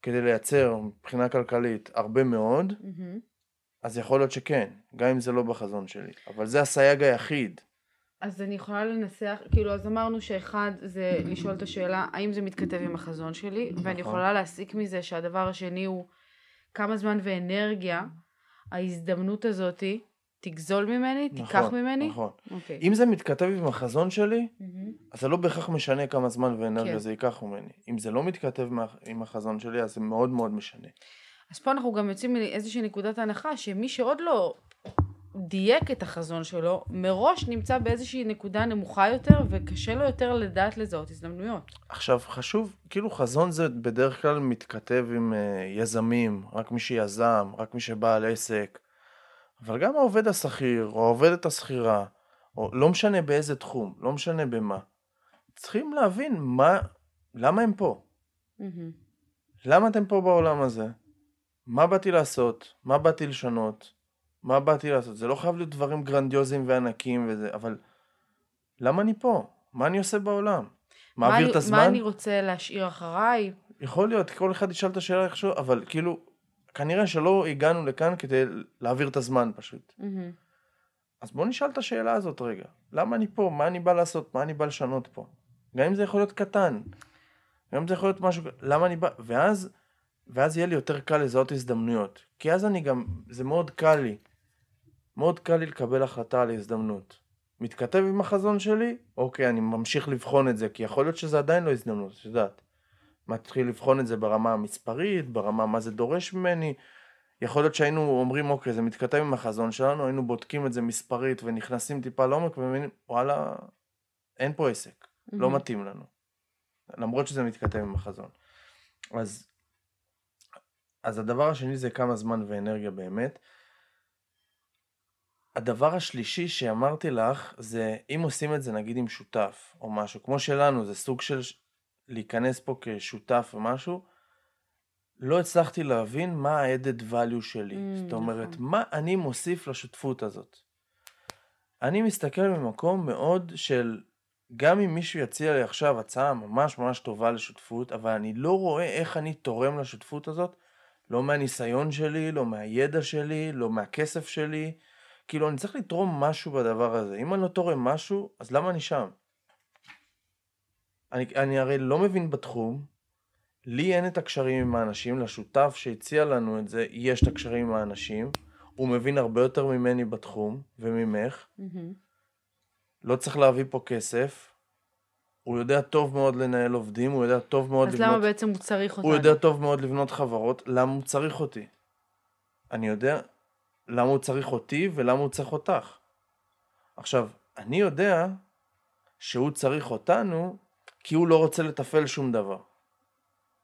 כדי לייצר מבחינה כלכלית הרבה מאוד, mm-hmm. אז יכול להיות שכן, גם אם זה לא בחזון שלי, אבל זה הסייג היחיד. אז אני יכולה לנסח, כאילו אז אמרנו שאחד זה לשאול את השאלה האם זה מתכתב עם החזון שלי, נכון. ואני יכולה להסיק מזה שהדבר השני הוא כמה זמן ואנרגיה ההזדמנות הזאתי תגזול ממני, נכון, תיקח ממני? נכון, נכון. אוקיי. אם זה מתכתב עם החזון שלי, mm-hmm. אז זה לא בהכרח משנה כמה זמן ואנרגיה כן. זה ייקח ממני. אם זה לא מתכתב עם החזון שלי, אז זה מאוד מאוד משנה. אז פה אנחנו גם יוצאים מאיזושהי נקודת הנחה, שמי שעוד לא דייק את החזון שלו, מראש נמצא באיזושהי נקודה נמוכה יותר, וקשה לו יותר לדעת לזהות הזדמנויות. עכשיו, חשוב, כאילו חזון זה בדרך כלל מתכתב עם uh, יזמים, רק מי שיזם, רק מי שבעל עסק. אבל גם העובד השכיר, או העובדת השכירה, או לא משנה באיזה תחום, לא משנה במה, צריכים להבין מה, למה הם פה. Mm-hmm. למה אתם פה בעולם הזה? מה באתי לעשות? מה באתי לשנות? מה באתי לעשות? זה לא חייב להיות דברים גרנדיוזיים וענקיים וזה, אבל למה אני פה? מה אני עושה בעולם? מעביר את הזמן? מה אני רוצה להשאיר אחריי? יכול להיות, כל אחד ישאל את השאלה איך שהוא, אבל כאילו, כנראה שלא הגענו לכאן כדי להעביר את הזמן פשוט. Mm-hmm. אז בוא נשאל את השאלה הזאת רגע. למה אני פה? מה אני בא לעשות? מה אני בא לשנות פה? גם אם זה יכול להיות קטן. גם אם זה יכול להיות משהו... למה אני בא... ואז, ואז יהיה לי יותר קל לזהות הזדמנויות. כי אז אני גם... זה מאוד קל לי. מאוד קל לי לקבל החלטה על הזדמנות. מתכתב עם החזון שלי? אוקיי, אני ממשיך לבחון את זה, כי יכול להיות שזה עדיין לא הזדמנות, את יודעת. מתחיל לבחון את זה ברמה המספרית, ברמה מה זה דורש ממני. יכול להיות שהיינו אומרים אוקיי זה מתכתב עם החזון שלנו, היינו בודקים את זה מספרית ונכנסים טיפה לעומק ומבינים וואלה אין פה עסק, mm-hmm. לא מתאים לנו. למרות שזה מתכתב עם החזון. אז, אז הדבר השני זה כמה זמן ואנרגיה באמת. הדבר השלישי שאמרתי לך זה אם עושים את זה נגיד עם שותף או משהו כמו שלנו זה סוג של להיכנס פה כשותף או משהו, לא הצלחתי להבין מה ה-added value שלי. Mm, זאת אומרת, נכון. מה אני מוסיף לשותפות הזאת. אני מסתכל ממקום מאוד של, גם אם מישהו יציע לי עכשיו הצעה ממש ממש טובה לשותפות, אבל אני לא רואה איך אני תורם לשותפות הזאת, לא מהניסיון שלי, לא מהידע שלי, לא מהכסף שלי, כאילו, אני צריך לתרום משהו בדבר הזה. אם אני לא תורם משהו, אז למה אני שם? אני, אני הרי לא מבין בתחום, לי אין את הקשרים עם האנשים, לשותף שהציע לנו את זה, יש את הקשרים עם האנשים, הוא מבין הרבה יותר ממני בתחום, וממך. Mm-hmm. לא צריך להביא פה כסף. הוא יודע טוב מאוד לנהל עובדים, הוא יודע טוב מאוד אז לבנות... למה בעצם הוא צריך אותנו? הוא יודע טוב מאוד לבנות חברות, למה הוא צריך אותי? אני יודע למה הוא צריך אותי ולמה הוא צריך אותך. עכשיו, אני יודע שהוא צריך אותנו כי הוא לא רוצה לתפעל שום דבר.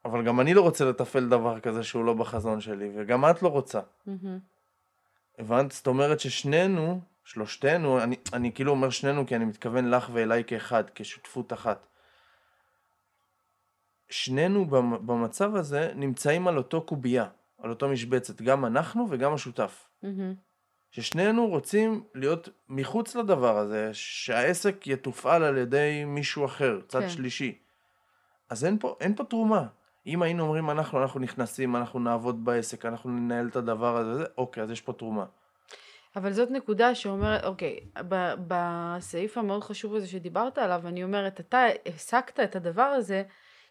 אבל גם אני לא רוצה לתפעל דבר כזה שהוא לא בחזון שלי, וגם את לא רוצה. מהמם. הבנת? זאת אומרת ששנינו, שלושתנו, אני, אני כאילו אומר שנינו כי אני מתכוון לך ואליי כאחד, כשותפות אחת. שנינו במ- במצב הזה נמצאים על אותו קובייה, על אותו משבצת, גם אנחנו וגם השותף. מהמם. ששנינו רוצים להיות מחוץ לדבר הזה, שהעסק יתופעל על ידי מישהו אחר, צד כן. שלישי. אז אין פה, אין פה תרומה. אם היינו אומרים אנחנו, אנחנו נכנסים, אנחנו נעבוד בעסק, אנחנו ננהל את הדבר הזה, זה, אוקיי, אז יש פה תרומה. אבל זאת נקודה שאומרת, אוקיי, ב- בסעיף המאוד חשוב הזה שדיברת עליו, אני אומרת, אתה העסקת את הדבר הזה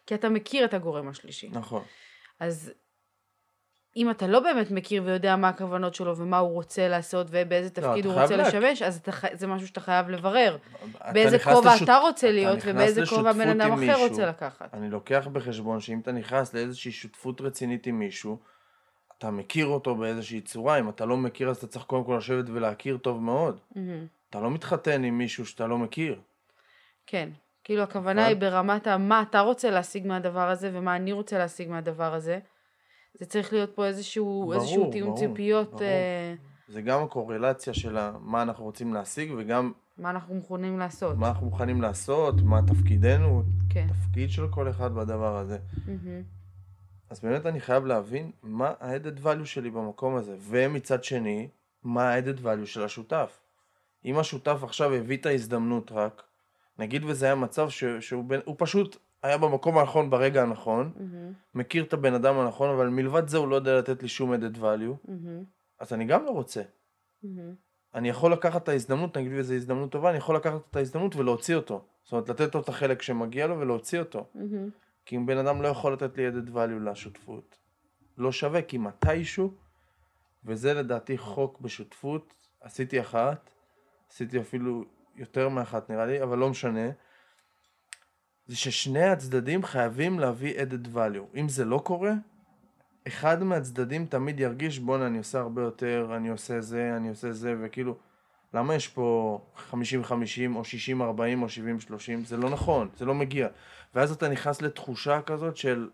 כי אתה מכיר את הגורם השלישי. נכון. אז אם אתה לא באמת מכיר ויודע מה הכוונות שלו ומה הוא רוצה לעשות ובאיזה תפקיד לא, אתה הוא רוצה להק- לשמש, אז אתה, זה משהו שאתה חייב לברר. אתה באיזה כובע לשות- אתה רוצה אתה להיות נכנס ובאיזה כובע בן אדם אחר מישהו, רוצה לקחת. אני לוקח בחשבון שאם אתה נכנס לאיזושהי שותפות רצינית עם מישהו, אתה מכיר אותו באיזושהי צורה, אם אתה לא מכיר אז אתה צריך קודם כל לשבת ולהכיר טוב מאוד. מהמם. אתה לא מתחתן עם מישהו שאתה לא מכיר. כן, כאילו הכוונה נכון. היא ברמת מה אתה רוצה להשיג מהדבר הזה ומה אני רוצה להשיג מהדבר הזה. זה צריך להיות פה איזשהו, ברור, איזשהו תיאום ברור, ציפיות, ברור. אה, זה גם הקורלציה של מה אנחנו רוצים להשיג וגם מה אנחנו מוכנים לעשות. מה אנחנו מוכנים לעשות, מה תפקידנו, כן. תפקיד של כל אחד בדבר הזה. מהמם. אז באמת אני חייב להבין מה ה-added value שלי במקום הזה, ומצד שני, מה ה-added value של השותף. אם השותף עכשיו הביא את ההזדמנות רק, נגיד וזה היה מצב ש, שהוא בין, הוא פשוט היה במקום הנכון ברגע הנכון, מהמם. מכיר את הבן אדם הנכון, אבל מלבד זה הוא לא יודע לתת לי שום added value, מהמם. אז אני גם לא רוצה. מהמם. אני יכול לקחת את ההזדמנות, נגיד וזו הזדמנות טובה, אני יכול לקחת את ההזדמנות ולהוציא אותו. זאת אומרת, לתת לו את החלק שמגיע לו ולהוציא אותו. מהמם. כי אם בן אדם לא יכול לתת לי added value לשותפות, לא שווה, כי מתישהו, וזה לדעתי חוק בשותפות, עשיתי אחת, עשיתי אפילו יותר מאחת נראה לי, אבל לא משנה, זה ששני הצדדים חייבים להביא added value. אם זה לא קורה, אחד מהצדדים תמיד ירגיש, בואנה, אני עושה הרבה יותר, אני עושה זה, אני עושה זה, וכאילו, למה יש פה 50-50 או 60-40 או 70-30? זה לא נכון, זה לא מגיע. ואז אתה נכנס לתחושה כזאת של...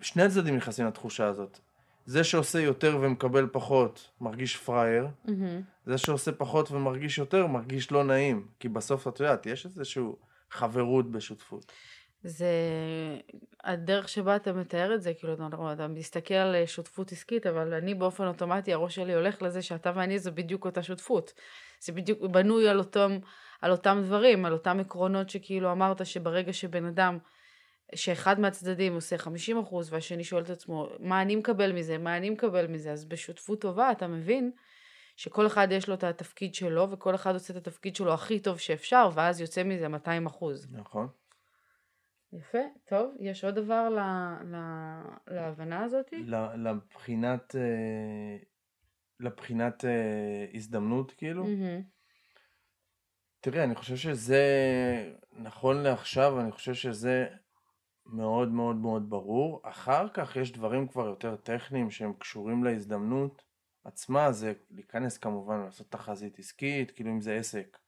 שני הצדדים נכנסים לתחושה הזאת. זה שעושה יותר ומקבל פחות, מרגיש פראייר. מהמם. זה שעושה פחות ומרגיש יותר, מרגיש לא נעים. כי בסוף, את יודעת, יש איזושהי חברות בשותפות. זה הדרך שבה אתה מתאר את זה, כאילו אתה, אתה מסתכל על אה, שותפות עסקית, אבל אני באופן אוטומטי, הראש שלי הולך לזה שאתה ואני זה בדיוק אותה שותפות. זה בדיוק בנוי על אותם, על אותם דברים, על אותם עקרונות שכאילו אמרת שברגע שבן אדם, שאחד מהצדדים עושה 50% והשני שואל את עצמו, מה אני מקבל מזה, מה אני מקבל מזה, אז בשותפות טובה אתה מבין שכל אחד יש לו את התפקיד שלו, וכל אחד עושה את התפקיד שלו הכי טוב שאפשר, ואז יוצא מזה 200%. נכון? יפה, טוב, יש עוד דבר ל, ל, להבנה הזאת? ל- לבחינת... אה, לבחינת אה, הזדמנות, כאילו. מהמם. תראי, אני חושב שזה, נכון לעכשיו, אני חושב שזה מאוד מאוד מאוד ברור. אחר כך יש דברים כבר יותר טכניים שהם קשורים להזדמנות עצמה, זה להיכנס כמובן, לעשות תחזית עסקית, כאילו אם זה עסק.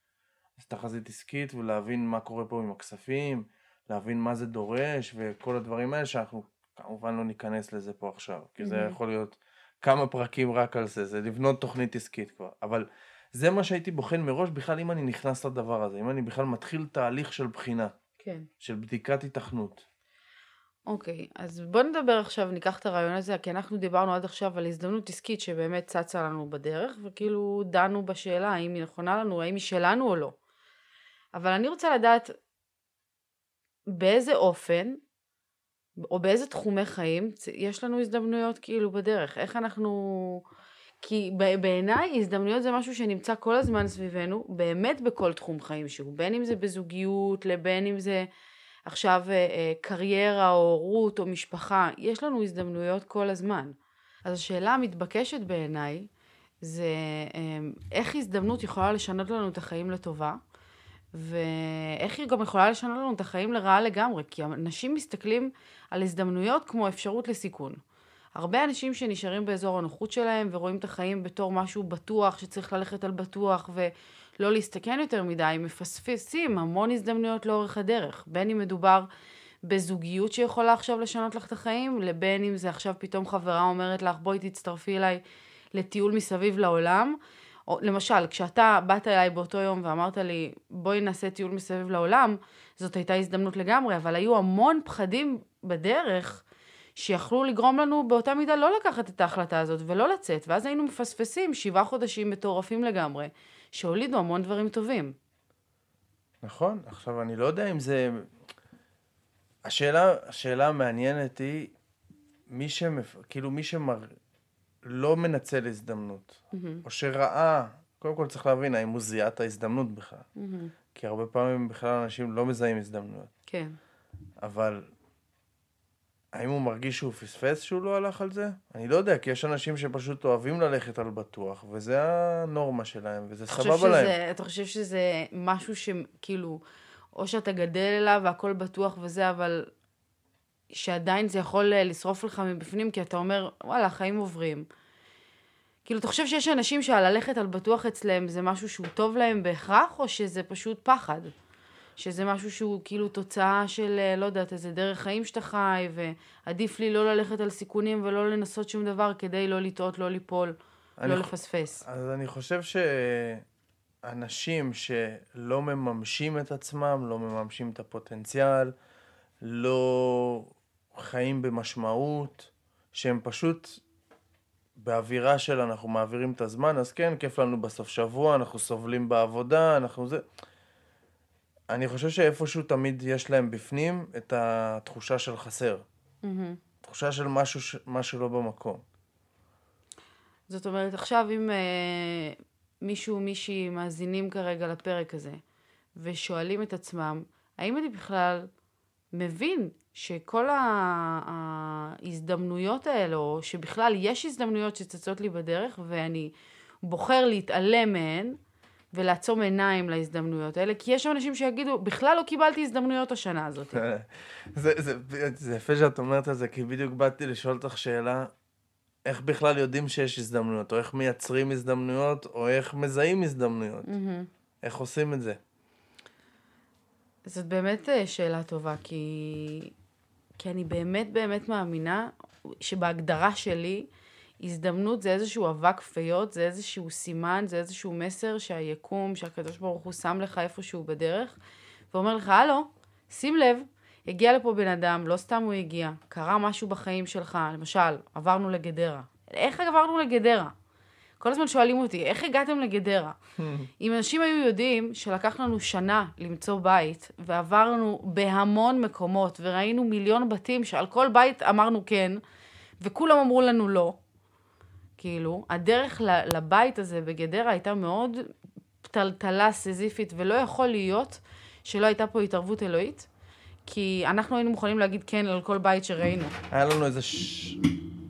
אז תחזית עסקית ולהבין מה קורה פה עם הכספים, להבין מה זה דורש וכל הדברים האלה שאנחנו כמובן לא ניכנס לזה פה עכשיו, כי זה. יכול להיות כמה פרקים רק על זה, זה לבנות תוכנית עסקית כבר. אבל זה מה שהייתי בוחן מראש בכלל אם אני נכנס לדבר הזה, אם אני בכלל מתחיל תהליך של בחינה, כן. של בדיקת התכנות. אוקיי, אז בוא נדבר עכשיו, ניקח את הרעיון הזה, כי אנחנו דיברנו עד עכשיו על הזדמנות עסקית שבאמת צצה לנו בדרך, וכאילו דנו בשאלה האם היא נכונה לנו, האם היא שלנו או לא. אבל אני רוצה לדעת באיזה אופן, או באיזה תחומי חיים יש לנו הזדמנויות כאילו בדרך, איך אנחנו... כי בעיניי הזדמנויות זה משהו שנמצא כל הזמן סביבנו, באמת בכל תחום חיים שהוא, בין אם זה בזוגיות, לבין אם זה עכשיו אה, אה, קריירה או הורות או משפחה, יש לנו הזדמנויות כל הזמן. אז השאלה המתבקשת בעיניי זה אה, איך הזדמנות יכולה לשנות לנו את החיים לטובה, ואיך היא גם יכולה לשנות לנו את החיים לרעה לגמרי, כי אנשים מסתכלים על הזדמנויות כמו אפשרות לסיכון. הרבה אנשים שנשארים באזור הנוחות שלהם ורואים את החיים בתור משהו בטוח, שצריך ללכת על בטוח ולא להסתכן יותר מדי, מפספסים המון הזדמנויות לאורך הדרך. בין אם מדובר בזוגיות שיכולה עכשיו לשנות לך את החיים, לבין אם זה עכשיו פתאום חברה אומרת לך בואי תצטרפי אליי לטיול מסביב לעולם. או, למשל, כשאתה באת אליי באותו יום ואמרת לי בואי נעשה טיול מסביב לעולם, זאת הייתה הזדמנות לגמרי, אבל היו המון פחדים בדרך. שיכלו לגרום לנו באותה מידה לא לקחת את ההחלטה הזאת ולא לצאת, ואז היינו מפספסים שבעה חודשים מטורפים לגמרי, שהולידו המון דברים טובים. נכון, עכשיו אני לא יודע אם זה... השאלה, השאלה המעניינת היא, מי שמפ... כאילו מי שמר... לא מנצל הזדמנות, mm-hmm. או שראה, קודם כל צריך להבין האם הוא זיהה את ההזדמנות בכלל. Mm-hmm. כי הרבה פעמים בכלל אנשים לא מזהים הזדמנויות. כן. אבל האם הוא מרגיש שהוא פספס שהוא לא הלך על זה? אני לא יודע, כי יש אנשים שפשוט אוהבים ללכת על בטוח, וזה הנורמה שלהם, וזה סבבה שזה, להם. אתה חושב שזה משהו שכאילו, או שאתה גדל אליו והכל בטוח וזה, אבל שעדיין זה יכול אה, לשרוף לך מבפנים, כי אתה אומר, וואלה, החיים עוברים. כאילו, אתה חושב שיש אנשים שהללכת על בטוח אצלם זה משהו שהוא טוב להם בהכרח, או שזה פשוט פחד? שזה משהו שהוא כאילו תוצאה של, אה, לא יודעת, איזה דרך חיים שאתה חי, ועדיף לי לא ללכת על סיכונים ולא לנסות שום דבר כדי לא לטעות, לא ליפול, לא לפספס. אז אני חושב שאנשים שלא מממשים את עצמם, לא מממשים את הפוטנציאל, לא חיים במשמעות, שהם פשוט באווירה של אנחנו מעבירים את הזמן, אז כן, כיף לנו בסוף שבוע, אנחנו סובלים בעבודה, אנחנו זה... אני חושב שאיפשהו תמיד יש להם בפנים את התחושה של חסר. Mm-hmm. תחושה של משהו, ש... משהו לא במקום. זאת אומרת, עכשיו אם אה, מישהו, מישהי מאזינים כרגע לפרק הזה, ושואלים את עצמם, האם אני בכלל מבין שכל ההזדמנויות האלה, או שבכלל יש הזדמנויות שצצות לי בדרך, ואני בוחר להתעלם מהן, ולעצום עיניים להזדמנויות האלה, כי יש אנשים שיגידו, בכלל לא קיבלתי הזדמנויות השנה הזאת. זה, זה, זה יפה שאת אומרת את זה, כי בדיוק באתי לשאול אותך שאלה, איך בכלל יודעים שיש הזדמנויות, או איך מייצרים הזדמנויות, או איך מזהים הזדמנויות. Mm-hmm. איך עושים את זה? זאת באמת אה, שאלה טובה, כי, כי אני באמת באמת מאמינה שבהגדרה שלי, הזדמנות זה איזשהו אבק פיות, זה איזשהו סימן, זה איזשהו מסר שהיקום, שהקדוש ברוך הוא שם לך איפשהו בדרך, ואומר לך, הלו, שים לב, הגיע לפה בן אדם, לא סתם הוא הגיע, קרה משהו בחיים שלך, למשל, עברנו לגדרה. איך עברנו לגדרה? כל הזמן שואלים אותי, איך הגעתם לגדרה? אם אנשים היו יודעים שלקח לנו שנה למצוא בית, ועברנו בהמון מקומות, וראינו מיליון בתים שעל כל בית אמרנו כן, וכולם אמרו לנו לא, כאילו, הדרך לבית הזה בגדרה הייתה מאוד טלטלה, סזיפית, ולא יכול להיות שלא הייתה פה התערבות אלוהית, כי אנחנו היינו מוכנים להגיד כן על כל בית שראינו. היה לנו איזה ש...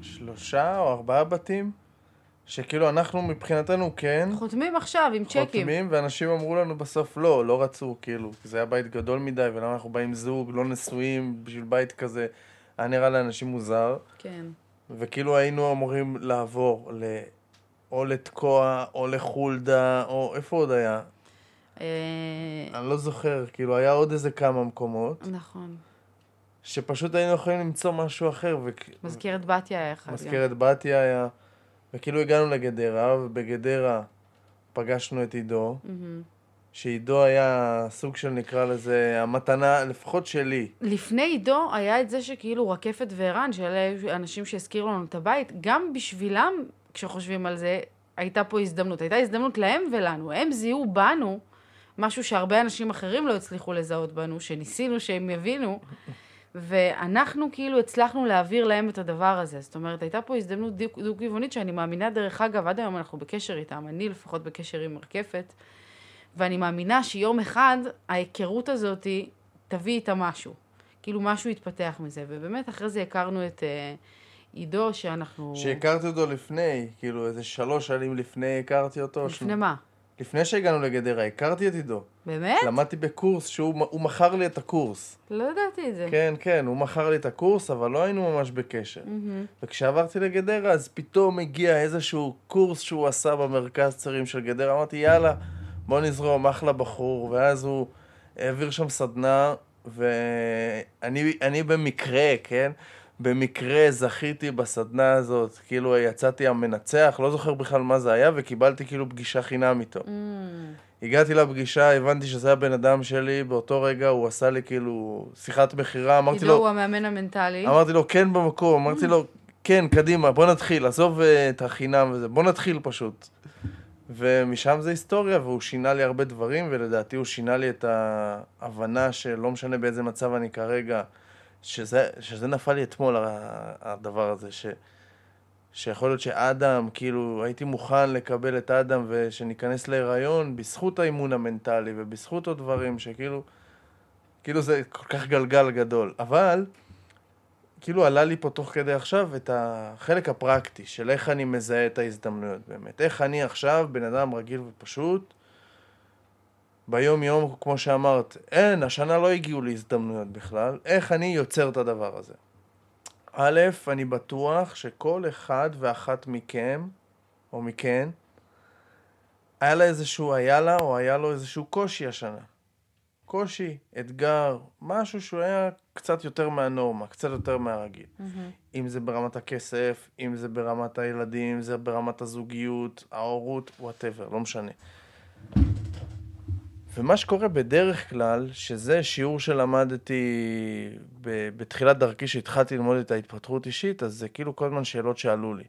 שלושה או ארבעה בתים, שכאילו אנחנו מבחינתנו כן. חותמים עכשיו עם צ'קים. חותמים, ואנשים אמרו לנו בסוף לא, לא רצו, כאילו, כי זה היה בית גדול מדי, ולמה אנחנו באים זוג, לא נשואים, בשביל בית כזה, היה נראה לאנשים מוזר. כן. וכאילו היינו אמורים לעבור ל... או לתקוע, או לחולדה, או איפה עוד היה? אה, אני לא זוכר, כאילו היה עוד איזה כמה מקומות. נכון. שפשוט היינו יכולים למצוא משהו אחר. ו... מזכרת בתיה היה אחד. מזכרת בתיה היה. וכאילו הגענו לגדרה, ובגדרה פגשנו את עידו. Mm-hmm. שעידו היה סוג של נקרא לזה המתנה, לפחות שלי. לפני עידו היה את זה שכאילו רקפת וערן, שאלה אנשים שהזכירו לנו את הבית, גם בשבילם, כשחושבים על זה, הייתה פה הזדמנות. הייתה הזדמנות להם ולנו. הם זיהו בנו משהו שהרבה אנשים אחרים לא הצליחו לזהות בנו, שניסינו שהם יבינו, ואנחנו כאילו הצלחנו להעביר להם את הדבר הזה. זאת אומרת, הייתה פה הזדמנות דו-כיוונית שאני מאמינה, דרך אגב, עד היום אנחנו בקשר איתם, אני לפחות בקשר עם רקפת, ואני מאמינה שיום אחד ההיכרות הזאת תביא איתה משהו. כאילו משהו יתפתח מזה, ובאמת אחרי זה הכרנו את uh, עידו, שאנחנו... שהכרתי אותו לפני, כאילו איזה שלוש שנים לפני הכרתי אותו. לפני שהוא... מה? לפני שהגענו לגדרה, הכרתי את עידו. באמת? למדתי בקורס שהוא מכר לי את הקורס. לא ידעתי את זה. כן, כן, הוא מכר לי את הקורס, אבל לא היינו ממש בקשר. Mm-hmm. וכשעברתי לגדרה, אז פתאום הגיע איזשהו קורס שהוא עשה במרכז צעירים של גדרה. אמרתי, יאללה, בוא נזרום, אחלה בחור. ואז הוא העביר שם סדנה, ואני במקרה, כן? במקרה זכיתי בסדנה הזאת, כאילו יצאתי המנצח, לא זוכר בכלל מה זה היה, וקיבלתי כאילו פגישה חינם איתו. Mm. הגעתי לפגישה, הבנתי שזה הבן אדם שלי, באותו רגע הוא עשה לי כאילו שיחת מכירה, אמרתי לו... הוא המאמן המנטלי. אמרתי לו, כן במקום, אמרתי לו, כן, קדימה, בוא נתחיל, עזוב אה, את החינם וזה, בוא נתחיל פשוט. ומשם זה היסטוריה, והוא שינה לי הרבה דברים, ולדעתי הוא שינה לי את ההבנה שלא משנה באיזה מצב אני כרגע, שזה, שזה נפל לי אתמול, הדבר הזה, ש, שיכול להיות שאדם, כאילו, הייתי מוכן לקבל את אדם ושניכנס להיריון בזכות האימון המנטלי ובזכות עוד דברים שכאילו, כאילו זה כל כך גלגל גדול. אבל, כאילו עלה לי פה תוך כדי עכשיו את החלק הפרקטי של איך אני מזהה את ההזדמנויות באמת. איך אני עכשיו, בן אדם רגיל ופשוט, ביום יום, כמו שאמרת, אין, השנה לא הגיעו להזדמנויות בכלל, איך אני יוצר את הדבר הזה? א', אני בטוח שכל אחד ואחת מכם, או מכן, היה לה איזשהו, היה לה או היה לו איזשהו קושי השנה. קושי, אתגר, משהו שהוא היה קצת יותר מהנורמה, קצת יותר מהרגיל. Mm-hmm. אם זה ברמת הכסף, אם זה ברמת הילדים, אם זה ברמת הזוגיות, ההורות, וואטאבר, לא משנה. ומה שקורה בדרך כלל, שזה שיעור שלמדתי בתחילת דרכי, שהתחלתי ללמוד את ההתפתחות אישית, אז זה כאילו כל הזמן שאלות שעלו לי.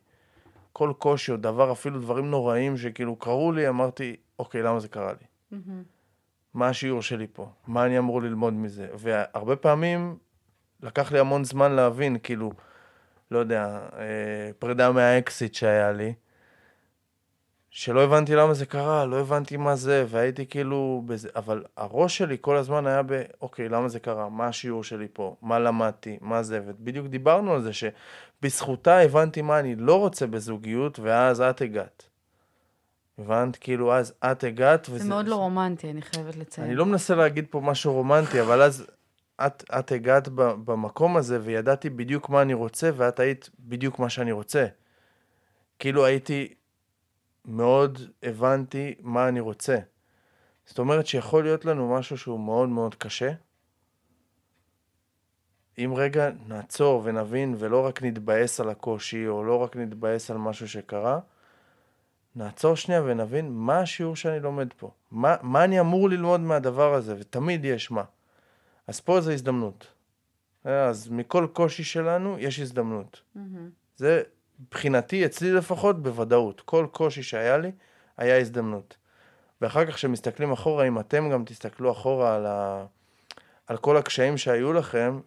כל קושי או דבר, אפילו דברים נוראים שכאילו קרו לי, אמרתי, אוקיי, למה זה קרה לי? Mm-hmm. מה השיעור שלי פה? מה אני אמור ללמוד מזה? והרבה פעמים לקח לי המון זמן להבין, כאילו, לא יודע, אה, פרידה מהאקסיט שהיה לי, שלא הבנתי למה זה קרה, לא הבנתי מה זה, והייתי כאילו בזה, אבל הראש שלי כל הזמן היה ב, אוקיי, למה זה קרה? מה השיעור שלי פה? מה למדתי? מה זה? ובדיוק דיברנו על זה שבזכותה הבנתי מה אני לא רוצה בזוגיות, ואז את הגעת. הבנת? כאילו, אז את הגעת, וזה... זה מאוד לא רומנטי, אני חייבת לציין. אני לא מנסה להגיד פה משהו רומנטי, אבל אז את, את הגעת במקום הזה, וידעתי בדיוק מה אני רוצה, ואת היית בדיוק מה שאני רוצה. כאילו הייתי מאוד הבנתי מה אני רוצה. זאת אומרת שיכול להיות לנו משהו שהוא מאוד מאוד קשה. אם רגע נעצור ונבין ולא רק נתבאס על הקושי, או לא רק נתבאס על משהו שקרה, נעצור שנייה ונבין מה השיעור שאני לומד פה. מה, מה אני אמור ללמוד מהדבר הזה, ותמיד יש מה. אז פה זו הזדמנות. אז מכל קושי שלנו יש הזדמנות. Mm-hmm. זה מבחינתי, אצלי לפחות, בוודאות. כל קושי שהיה לי, היה הזדמנות. ואחר כך כשמסתכלים אחורה, אם אתם גם תסתכלו אחורה על, ה... על כל הקשיים שהיו לכם,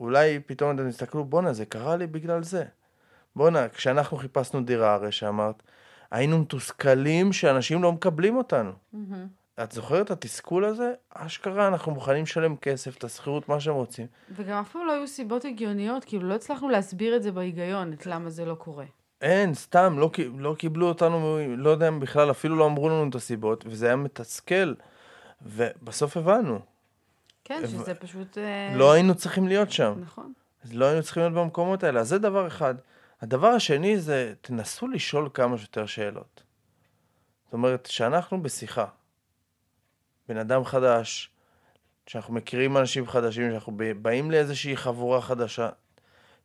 אולי פתאום אתם תסתכלו, בואנה, זה קרה לי בגלל זה. בואנה, כשאנחנו חיפשנו דירה, הרי שאמרת, היינו מתוסכלים שאנשים לא מקבלים אותנו. Mm-hmm. את זוכרת את התסכול הזה? אשכרה, אנחנו מוכנים לשלם כסף, את השכירות, מה שהם רוצים. וגם אף פעם לא היו סיבות הגיוניות, כאילו לא הצלחנו להסביר את זה בהיגיון, את למה זה לא קורה. אין, סתם, לא, לא קיבלו אותנו, לא יודע אם בכלל, אפילו לא אמרו לנו את הסיבות, וזה היה מתסכל, ובסוף הבנו. כן, שזה פשוט... אה, לא היינו צריכים להיות שם. נכון. לא היינו צריכים להיות במקומות האלה, אז זה דבר אחד. הדבר השני זה, תנסו לשאול כמה שיותר שאלות. זאת אומרת, שאנחנו בשיחה, בן אדם חדש, שאנחנו מכירים אנשים חדשים, שאנחנו באים לאיזושהי חבורה חדשה,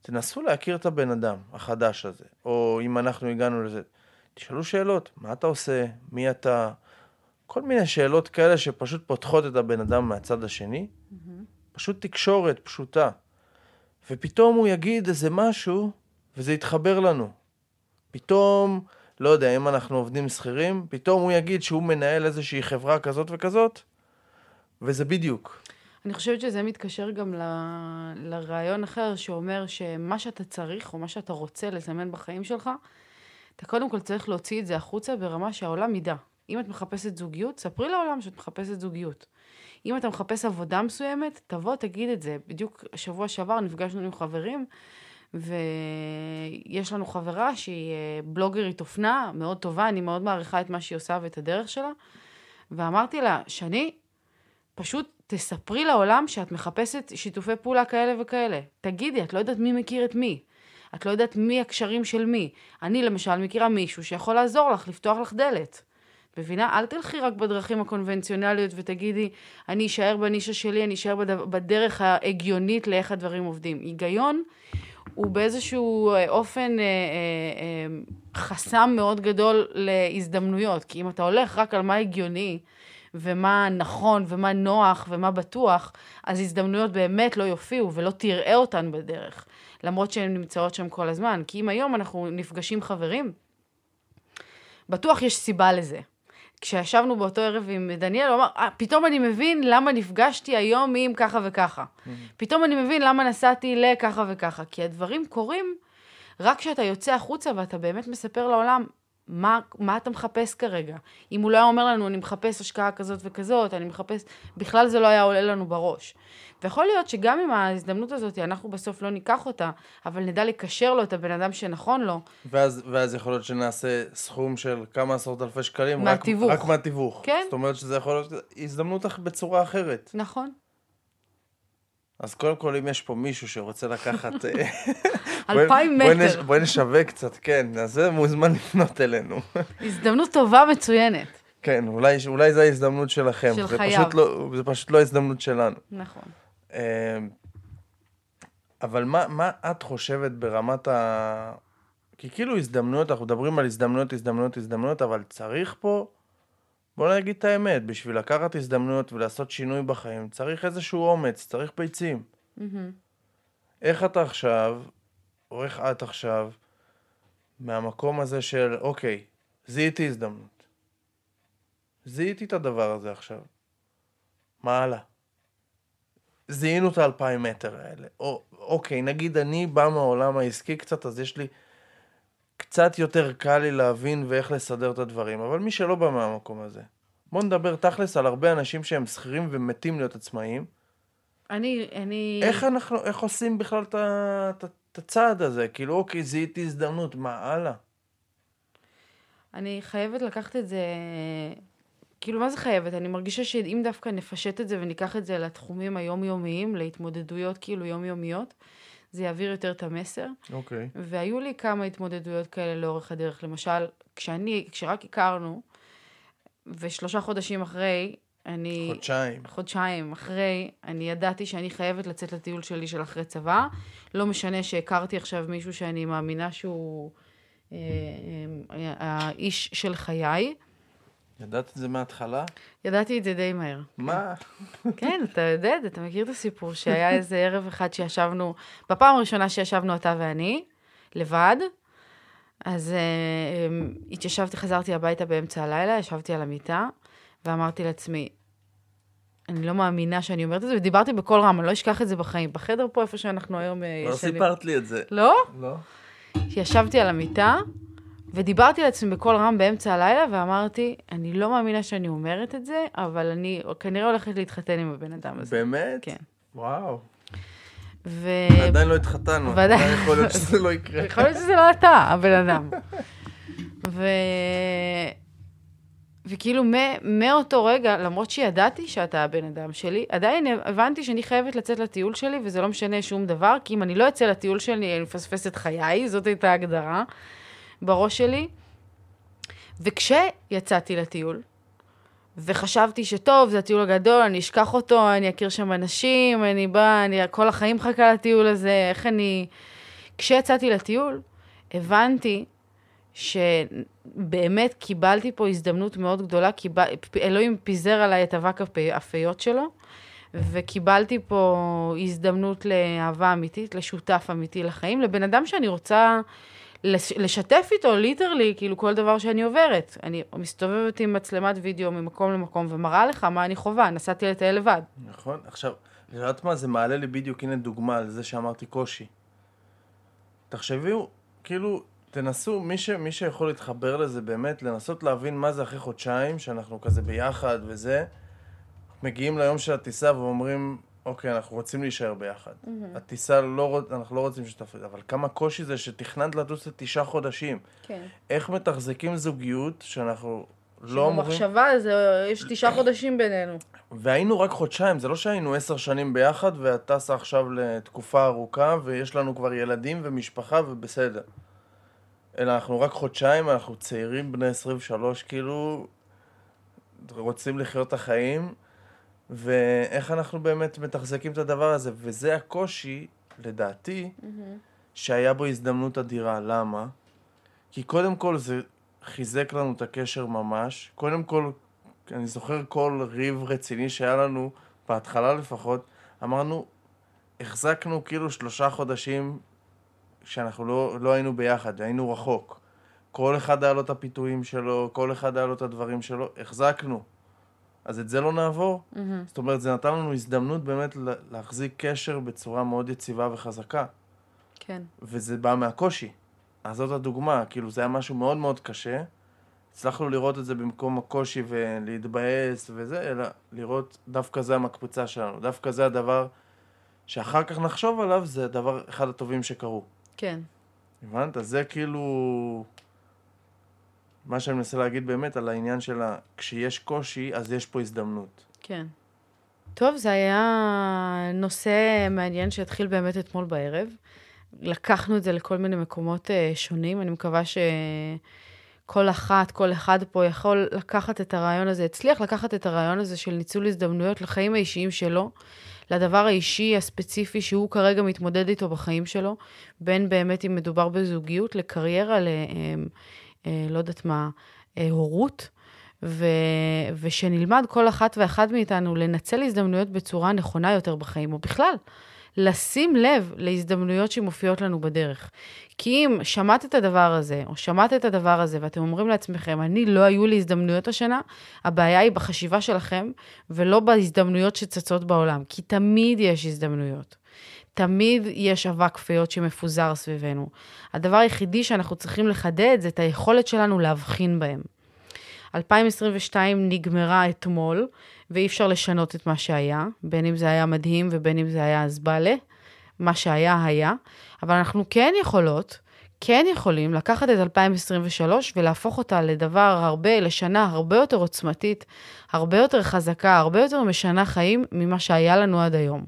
תנסו להכיר את הבן אדם החדש הזה, או אם אנחנו הגענו לזה, תשאלו שאלות, מה אתה עושה, מי אתה, כל מיני שאלות כאלה שפשוט פותחות את הבן אדם מהצד השני, mm-hmm. פשוט תקשורת פשוטה. ופתאום הוא יגיד איזה משהו, וזה יתחבר לנו. פתאום לא יודע, אם אנחנו עובדים שכירים, פתאום הוא יגיד שהוא מנהל איזושהי חברה כזאת וכזאת, וזה בדיוק. אני חושבת שזה מתקשר גם ל... לרעיון אחר שאומר שמה שאתה צריך או מה שאתה רוצה לזמן בחיים שלך, אתה קודם כל צריך להוציא את זה החוצה ברמה שהעולם ידע. אם את מחפשת זוגיות, ספרי לעולם שאת מחפשת זוגיות. אם אתה מחפש עבודה מסוימת, תבוא, תגיד את זה. בדיוק השבוע שעבר נפגשנו עם חברים, ויש לנו חברה שהיא אה, בלוגרית אופנה, מאוד טובה, אני מאוד מעריכה את מה שהיא עושה ואת הדרך שלה. ואמרתי לה, שני, פשוט תספרי לעולם שאת מחפשת שיתופי פעולה כאלה וכאלה. תגידי, את לא יודעת מי מכיר את מי. את לא יודעת מי הקשרים של מי. אני למשל מכירה מישהו שיכול לעזור לך, לפתוח לך דלת. מבינה? אל תלכי רק בדרכים הקונבנציונליות ותגידי, אני אשאר בנישה שלי, אני אשאר בדרך ההגיונית לאיך הדברים עובדים. היגיון הוא באיזשהו אה, אופן אה, אה, אה, חסם מאוד גדול להזדמנויות, כי אם אתה הולך רק על מה הגיוני, ומה נכון, ומה נוח, ומה בטוח, אז הזדמנויות באמת לא יופיעו ולא תראה אותן בדרך, למרות שהן נמצאות שם כל הזמן. כי אם היום אנחנו נפגשים חברים, בטוח יש סיבה לזה. כשישבנו באותו ערב עם דניאל, הוא אמר, אה, פתאום אני מבין למה נפגשתי היום עם ככה וככה. Mm-hmm. פתאום אני מבין למה נסעתי לככה וככה. כי הדברים קורים רק כשאתה יוצא החוצה ואתה באמת מספר לעולם מה, מה אתה מחפש כרגע. אם הוא לא היה אומר לנו, אני מחפש השקעה כזאת וכזאת, אני מחפש, בכלל זה לא היה עולה לנו בראש. ויכול להיות שגם עם ההזדמנות הזאת, אנחנו בסוף לא ניקח אותה, אבל נדע לקשר לו את הבן אדם שנכון לו. ואז, ואז יכול להיות שנעשה סכום של כמה עשרות אלפי שקלים. מהתיווך. רק, רק מהתיווך. כן. זאת אומרת שזה יכול להיות הזדמנות בצורה אחרת. נכון. אז קודם כל, אם יש פה מישהו שרוצה לקחת... אלפיים מטר. בואי נשווק קצת, כן, אז זה מוזמן לפנות אלינו. הזדמנות טובה מצוינת. כן, אולי, אולי זו ההזדמנות שלכם. של זה חייו. פשוט לא, זה פשוט לא ההזדמנות שלנו. נכון. אמ, אבל מה, מה את חושבת ברמת ה... כי כאילו הזדמנויות, אנחנו מדברים על הזדמנויות, הזדמנויות, הזדמנויות, אבל צריך פה, בוא נגיד את האמת, בשביל לקחת הזדמנויות ולעשות שינוי בחיים, צריך איזשהו אומץ, צריך ביצים. מהמם. איך אתה עכשיו, או איך את עכשיו, מהמקום הזה של, אוקיי, זיהיתי הזדמנות. זיהיתי את הדבר הזה עכשיו. מה הלאה? זיהינו את האלפיים מטר האלה. או, אוקיי, נגיד אני בא מהעולם העסקי קצת, אז יש לי... קצת יותר קל לי להבין ואיך לסדר את הדברים, אבל מי שלא בא מהמקום הזה. בוא נדבר תכלס על הרבה אנשים שהם שכירים ומתים להיות עצמאיים. אני, אני... איך אנחנו, איך עושים בכלל את ה- את הצעד הזה? כאילו, אוקיי, זיהיתי הזדמנות, מה הלאה? אני חייבת לקחת את זה, כאילו מה זה חייבת? אני מרגישה שאם דווקא נפשט את זה וניקח את זה לתחומים היומיומיים, להתמודדויות כאילו יומיומיות, זה יעביר יותר את המסר. אוקיי. והיו לי כמה התמודדויות כאלה לאורך הדרך. למשל, כשאני, כשרק הכרנו, ושלושה חודשים אחרי, אני... חודשיים. חודשיים אחרי, אני ידעתי שאני חייבת לצאת לטיול שלי של אחרי צבא. לא משנה שהכרתי עכשיו מישהו שאני מאמינה שהוא אה, אה, האיש של חיי. ידעת את זה מההתחלה? ידעתי את זה די מהר. מה? כן, אתה יודע אתה מכיר את הסיפור שהיה איזה ערב אחד שישבנו, בפעם הראשונה שישבנו אתה ואני, לבד, אז uh, התיישבתי, חזרתי הביתה באמצע הלילה, ישבתי על המיטה, ואמרתי לעצמי, אני לא מאמינה שאני אומרת את זה, ודיברתי בקול רם, אני לא אשכח את זה בחיים. בחדר פה, איפה שאנחנו היום אה, לא ישנים. סיפרת לי את זה. לא? לא. ישבתי על המיטה, ודיברתי לעצמי בקול רם באמצע הלילה, ואמרתי, אני לא מאמינה שאני אומרת את זה, אבל אני כנראה הולכת להתחתן עם הבן אדם הזה. באמת? כן. וואו. ו... עדיין לא התחתנו. ועדיין- עדיין יכול להיות שזה לא יקרה. יכול להיות שזה לא אתה, הבן אדם. ו... וכאילו מאותו רגע, למרות שידעתי שאתה הבן אדם שלי, עדיין הבנתי שאני חייבת לצאת לטיול שלי, וזה לא משנה שום דבר, כי אם אני לא אצא לטיול שלי, אני מפספס את חיי, זאת הייתה ההגדרה בראש שלי. וכשיצאתי לטיול, וחשבתי שטוב, זה הטיול הגדול, אני אשכח אותו, אני אכיר שם אנשים, אני באה, אני כל החיים מחכה לטיול הזה, איך אני... כשיצאתי לטיול, הבנתי שבאמת קיבלתי פה הזדמנות מאוד גדולה, קיבל... אלוהים פיזר עליי את אבק הפ- הפיות שלו, וקיבלתי פה הזדמנות לאהבה אמיתית, לשותף אמיתי לחיים, לבן אדם שאני רוצה לש, לשתף איתו literally, כאילו כל דבר שאני עוברת. אני מסתובבת עם מצלמת וידאו ממקום למקום ומראה לך מה אני חווה, נסעתי לטייל לבד. נכון, עכשיו, את יודעת מה, זה מעלה לי בדיוק, הנה דוגמה על זה שאמרתי קושי. תחשבי, כאילו, תנסו, מי, ש, מי שיכול להתחבר לזה באמת, לנסות להבין מה זה אחרי חודשיים, שאנחנו כזה ביחד וזה, מגיעים ליום של הטיסה ואומרים, אוקיי, אנחנו רוצים להישאר ביחד. Mm-hmm. הטיסה, לא, אנחנו לא רוצים שתפריד, אבל כמה קושי זה שתכננת לטוס לתשעה חודשים. כן. איך מתחזקים זוגיות שאנחנו לא אמורים... שבמחשבה זה, יש תשעה חודשים בינינו. והיינו רק חודשיים, זה לא שהיינו עשר שנים ביחד ואת טסה עכשיו לתקופה ארוכה ויש לנו כבר ילדים ומשפחה ובסדר. אלא אנחנו רק חודשיים, אנחנו צעירים בני 23, כאילו, רוצים לחיות את החיים, ואיך אנחנו באמת מתחזקים את הדבר הזה. וזה הקושי, לדעתי, mm-hmm. שהיה בו הזדמנות אדירה. למה? כי קודם כל זה חיזק לנו את הקשר ממש. קודם כל, אני זוכר כל ריב רציני שהיה לנו, בהתחלה לפחות, אמרנו, החזקנו כאילו שלושה חודשים שאנחנו לא, לא היינו ביחד, היינו רחוק. כל אחד היה לו את הפיתויים שלו, כל אחד היה לו את הדברים שלו, החזקנו. אז את זה לא נעבור? Mm-hmm. זאת אומרת, זה נתן לנו הזדמנות באמת להחזיק קשר בצורה מאוד יציבה וחזקה. כן. וזה בא מהקושי. אז זאת הדוגמה, כאילו זה היה משהו מאוד מאוד קשה. הצלחנו לראות את זה במקום הקושי ולהתבאס וזה, אלא לראות דווקא זה המקפצה שלנו, דווקא זה הדבר שאחר כך נחשוב עליו, זה הדבר, אחד הטובים שקרו. כן. הבנת? אז זה כאילו... מה שאני מנסה להגיד באמת על העניין של ה... כשיש קושי, אז יש פה הזדמנות. כן. טוב, זה היה נושא מעניין שהתחיל באמת אתמול בערב. לקחנו את זה לכל מיני מקומות uh, שונים. אני מקווה שכל אחת, כל אחד פה יכול לקחת את הרעיון הזה, הצליח לקחת את הרעיון הזה של ניצול הזדמנויות לחיים האישיים שלו, לדבר האישי הספציפי שהוא כרגע מתמודד איתו בחיים שלו, בין באמת אם מדובר בזוגיות, לקריירה, ל... Uh, אה, לא יודעת מה, אה, הורות, ו, ושנלמד כל אחת ואחת מאיתנו לנצל הזדמנויות בצורה נכונה יותר בחיים, או בכלל, לשים לב להזדמנויות שמופיעות לנו בדרך. כי אם שמעת את הדבר הזה, או שמעת את הדבר הזה, ואתם אומרים לעצמכם, אני, לא היו לי הזדמנויות השנה, הבעיה היא בחשיבה שלכם, ולא בהזדמנויות שצצות בעולם, כי תמיד יש הזדמנויות. תמיד יש אבק פיות שמפוזר סביבנו. הדבר היחידי שאנחנו צריכים לחדד זה את היכולת שלנו להבחין בהם. 2022 נגמרה אתמול, ואי אפשר לשנות את מה שהיה, בין אם זה היה מדהים ובין אם זה היה זבאלה, מה שהיה היה, אבל אנחנו כן יכולות, כן יכולים לקחת את 2023 ולהפוך אותה לדבר הרבה, לשנה הרבה יותר עוצמתית, הרבה יותר חזקה, הרבה יותר משנה חיים ממה שהיה לנו עד היום.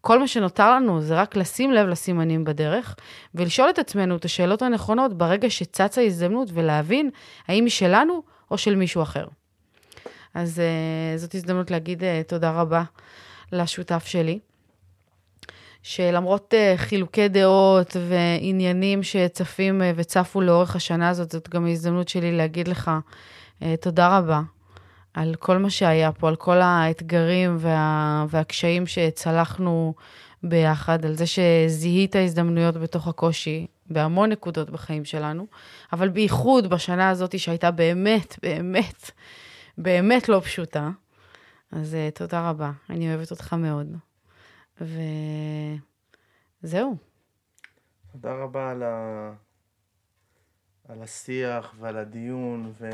כל מה שנותר לנו זה רק לשים לב לסימנים בדרך, ולשאול את עצמנו את השאלות הנכונות ברגע שצצה הזדמנות, ולהבין האם היא שלנו או של מישהו אחר. אז uh, זאת הזדמנות להגיד uh, תודה רבה לשותף שלי, שלמרות uh, חילוקי דעות ועניינים שצפים uh, וצפו לאורך השנה הזאת, זאת גם ההזדמנות שלי להגיד לך uh, תודה רבה על כל מה שהיה פה, על כל האתגרים וה, והקשיים שצלחנו ביחד, על זה שזיהית הזדמנויות בתוך הקושי בהמון נקודות בחיים שלנו, אבל בייחוד בשנה הזאת שהייתה באמת, באמת, באמת לא פשוטה. אז uh, תודה רבה, אני אוהבת אותך מאוד. וזהו. תודה רבה על, ה... על השיח ועל הדיון, ו...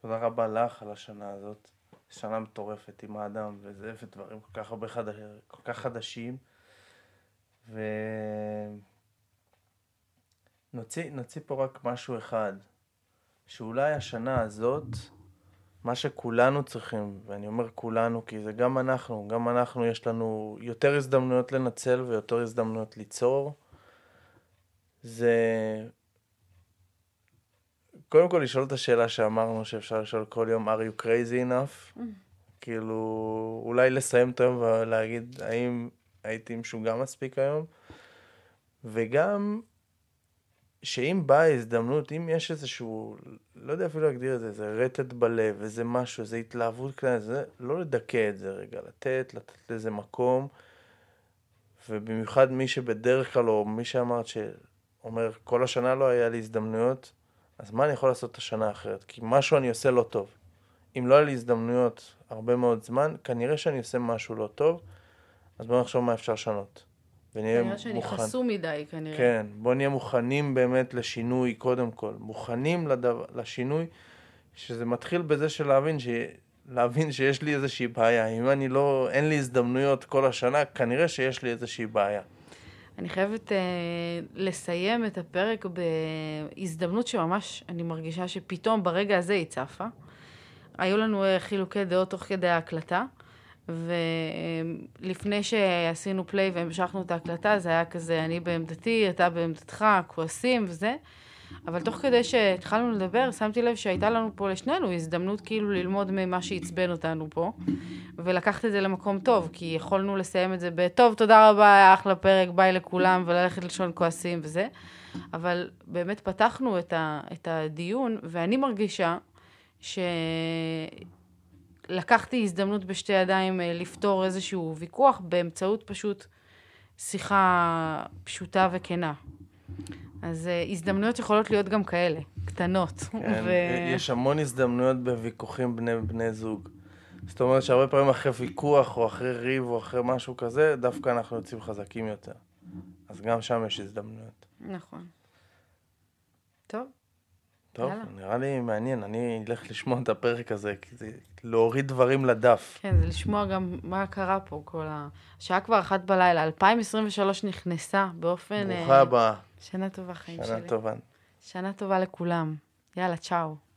תודה רבה לך על השנה הזאת. שנה מטורפת עם האדם וזה ודברים כל כך הרבה חדש, כל כך חדשים. ונוציא נוציא פה רק משהו אחד, שאולי השנה הזאת, מה שכולנו צריכים, ואני אומר כולנו כי זה גם אנחנו, גם אנחנו יש לנו יותר הזדמנויות לנצל ויותר הזדמנויות ליצור, זה קודם כל לשאול את השאלה שאמרנו שאפשר לשאול כל יום, are you crazy enough? Mm. כאילו, אולי לסיים את היום ולהגיד האם הייתי משוגע מספיק היום, וגם שאם באה הזדמנות, אם יש איזשהו, לא יודע אפילו להגדיר את זה, איזה רטט בלב, איזה משהו, איזה התלהבות כאלה, זה לא לדכא את זה רגע, לתת, לתת לזה מקום, ובמיוחד מי שבדרך כלל, או מי שאמרת ש... אומר, כל השנה לא היה לי הזדמנויות, אז מה אני יכול לעשות את השנה האחרת? כי משהו אני עושה לא טוב. אם לא היה לי הזדמנויות הרבה מאוד זמן, כנראה שאני עושה משהו לא טוב, אז בואו נחשוב מה אפשר לשנות. ונהיה כנראה שאני מוכן... חסום מדי, כנראה. כן, בואו נהיה מוכנים באמת לשינוי קודם כל. מוכנים לדו... לשינוי, שזה מתחיל בזה של להבין, ש... להבין שיש לי איזושהי בעיה. אם אני לא, אין לי הזדמנויות כל השנה, כנראה שיש לי איזושהי בעיה. אני חייבת uh, לסיים את הפרק בהזדמנות שממש אני מרגישה שפתאום ברגע הזה היא צפה. היו לנו uh, חילוקי דעות תוך כדי ההקלטה, ולפני שעשינו פליי והמשכנו את ההקלטה, זה היה כזה, אני בעמדתי, אתה בעמדתך, כועסים וזה. אבל תוך כדי שהתחלנו לדבר, שמתי לב שהייתה לנו פה לשנינו הזדמנות כאילו ללמוד ממה שעצבן אותנו פה, ולקחת את זה למקום טוב, כי יכולנו לסיים את זה בטוב, תודה רבה, היה אחלה פרק, ביי לכולם, וללכת לישון כועסים וזה. אבל באמת פתחנו את, ה, את הדיון, ואני מרגישה שלקחתי הזדמנות בשתי ידיים אה, לפתור איזשהו ויכוח באמצעות פשוט שיחה פשוטה וכנה. אז uh, הזדמנויות יכולות להיות גם כאלה, קטנות. כן, ו... יש המון הזדמנויות בוויכוחים בני בני זוג. זאת אומרת שהרבה פעמים אחרי ויכוח, או אחרי ריב, או אחרי משהו כזה, דווקא אנחנו יוצאים חזקים יותר. אז גם שם יש הזדמנויות. נכון. טוב. טוב, יאללה. נראה לי מעניין, אני אלך לשמוע את הפרק הזה, כי זה להוריד דברים לדף. כן, זה לשמוע גם מה קרה פה, כל ה... השעה כבר אחת בלילה, 2023 נכנסה באופן... ברוכה הבאה. שנה טובה, חיים שנה שלי. טובה. שנה טובה לכולם. יאללה, צ'או.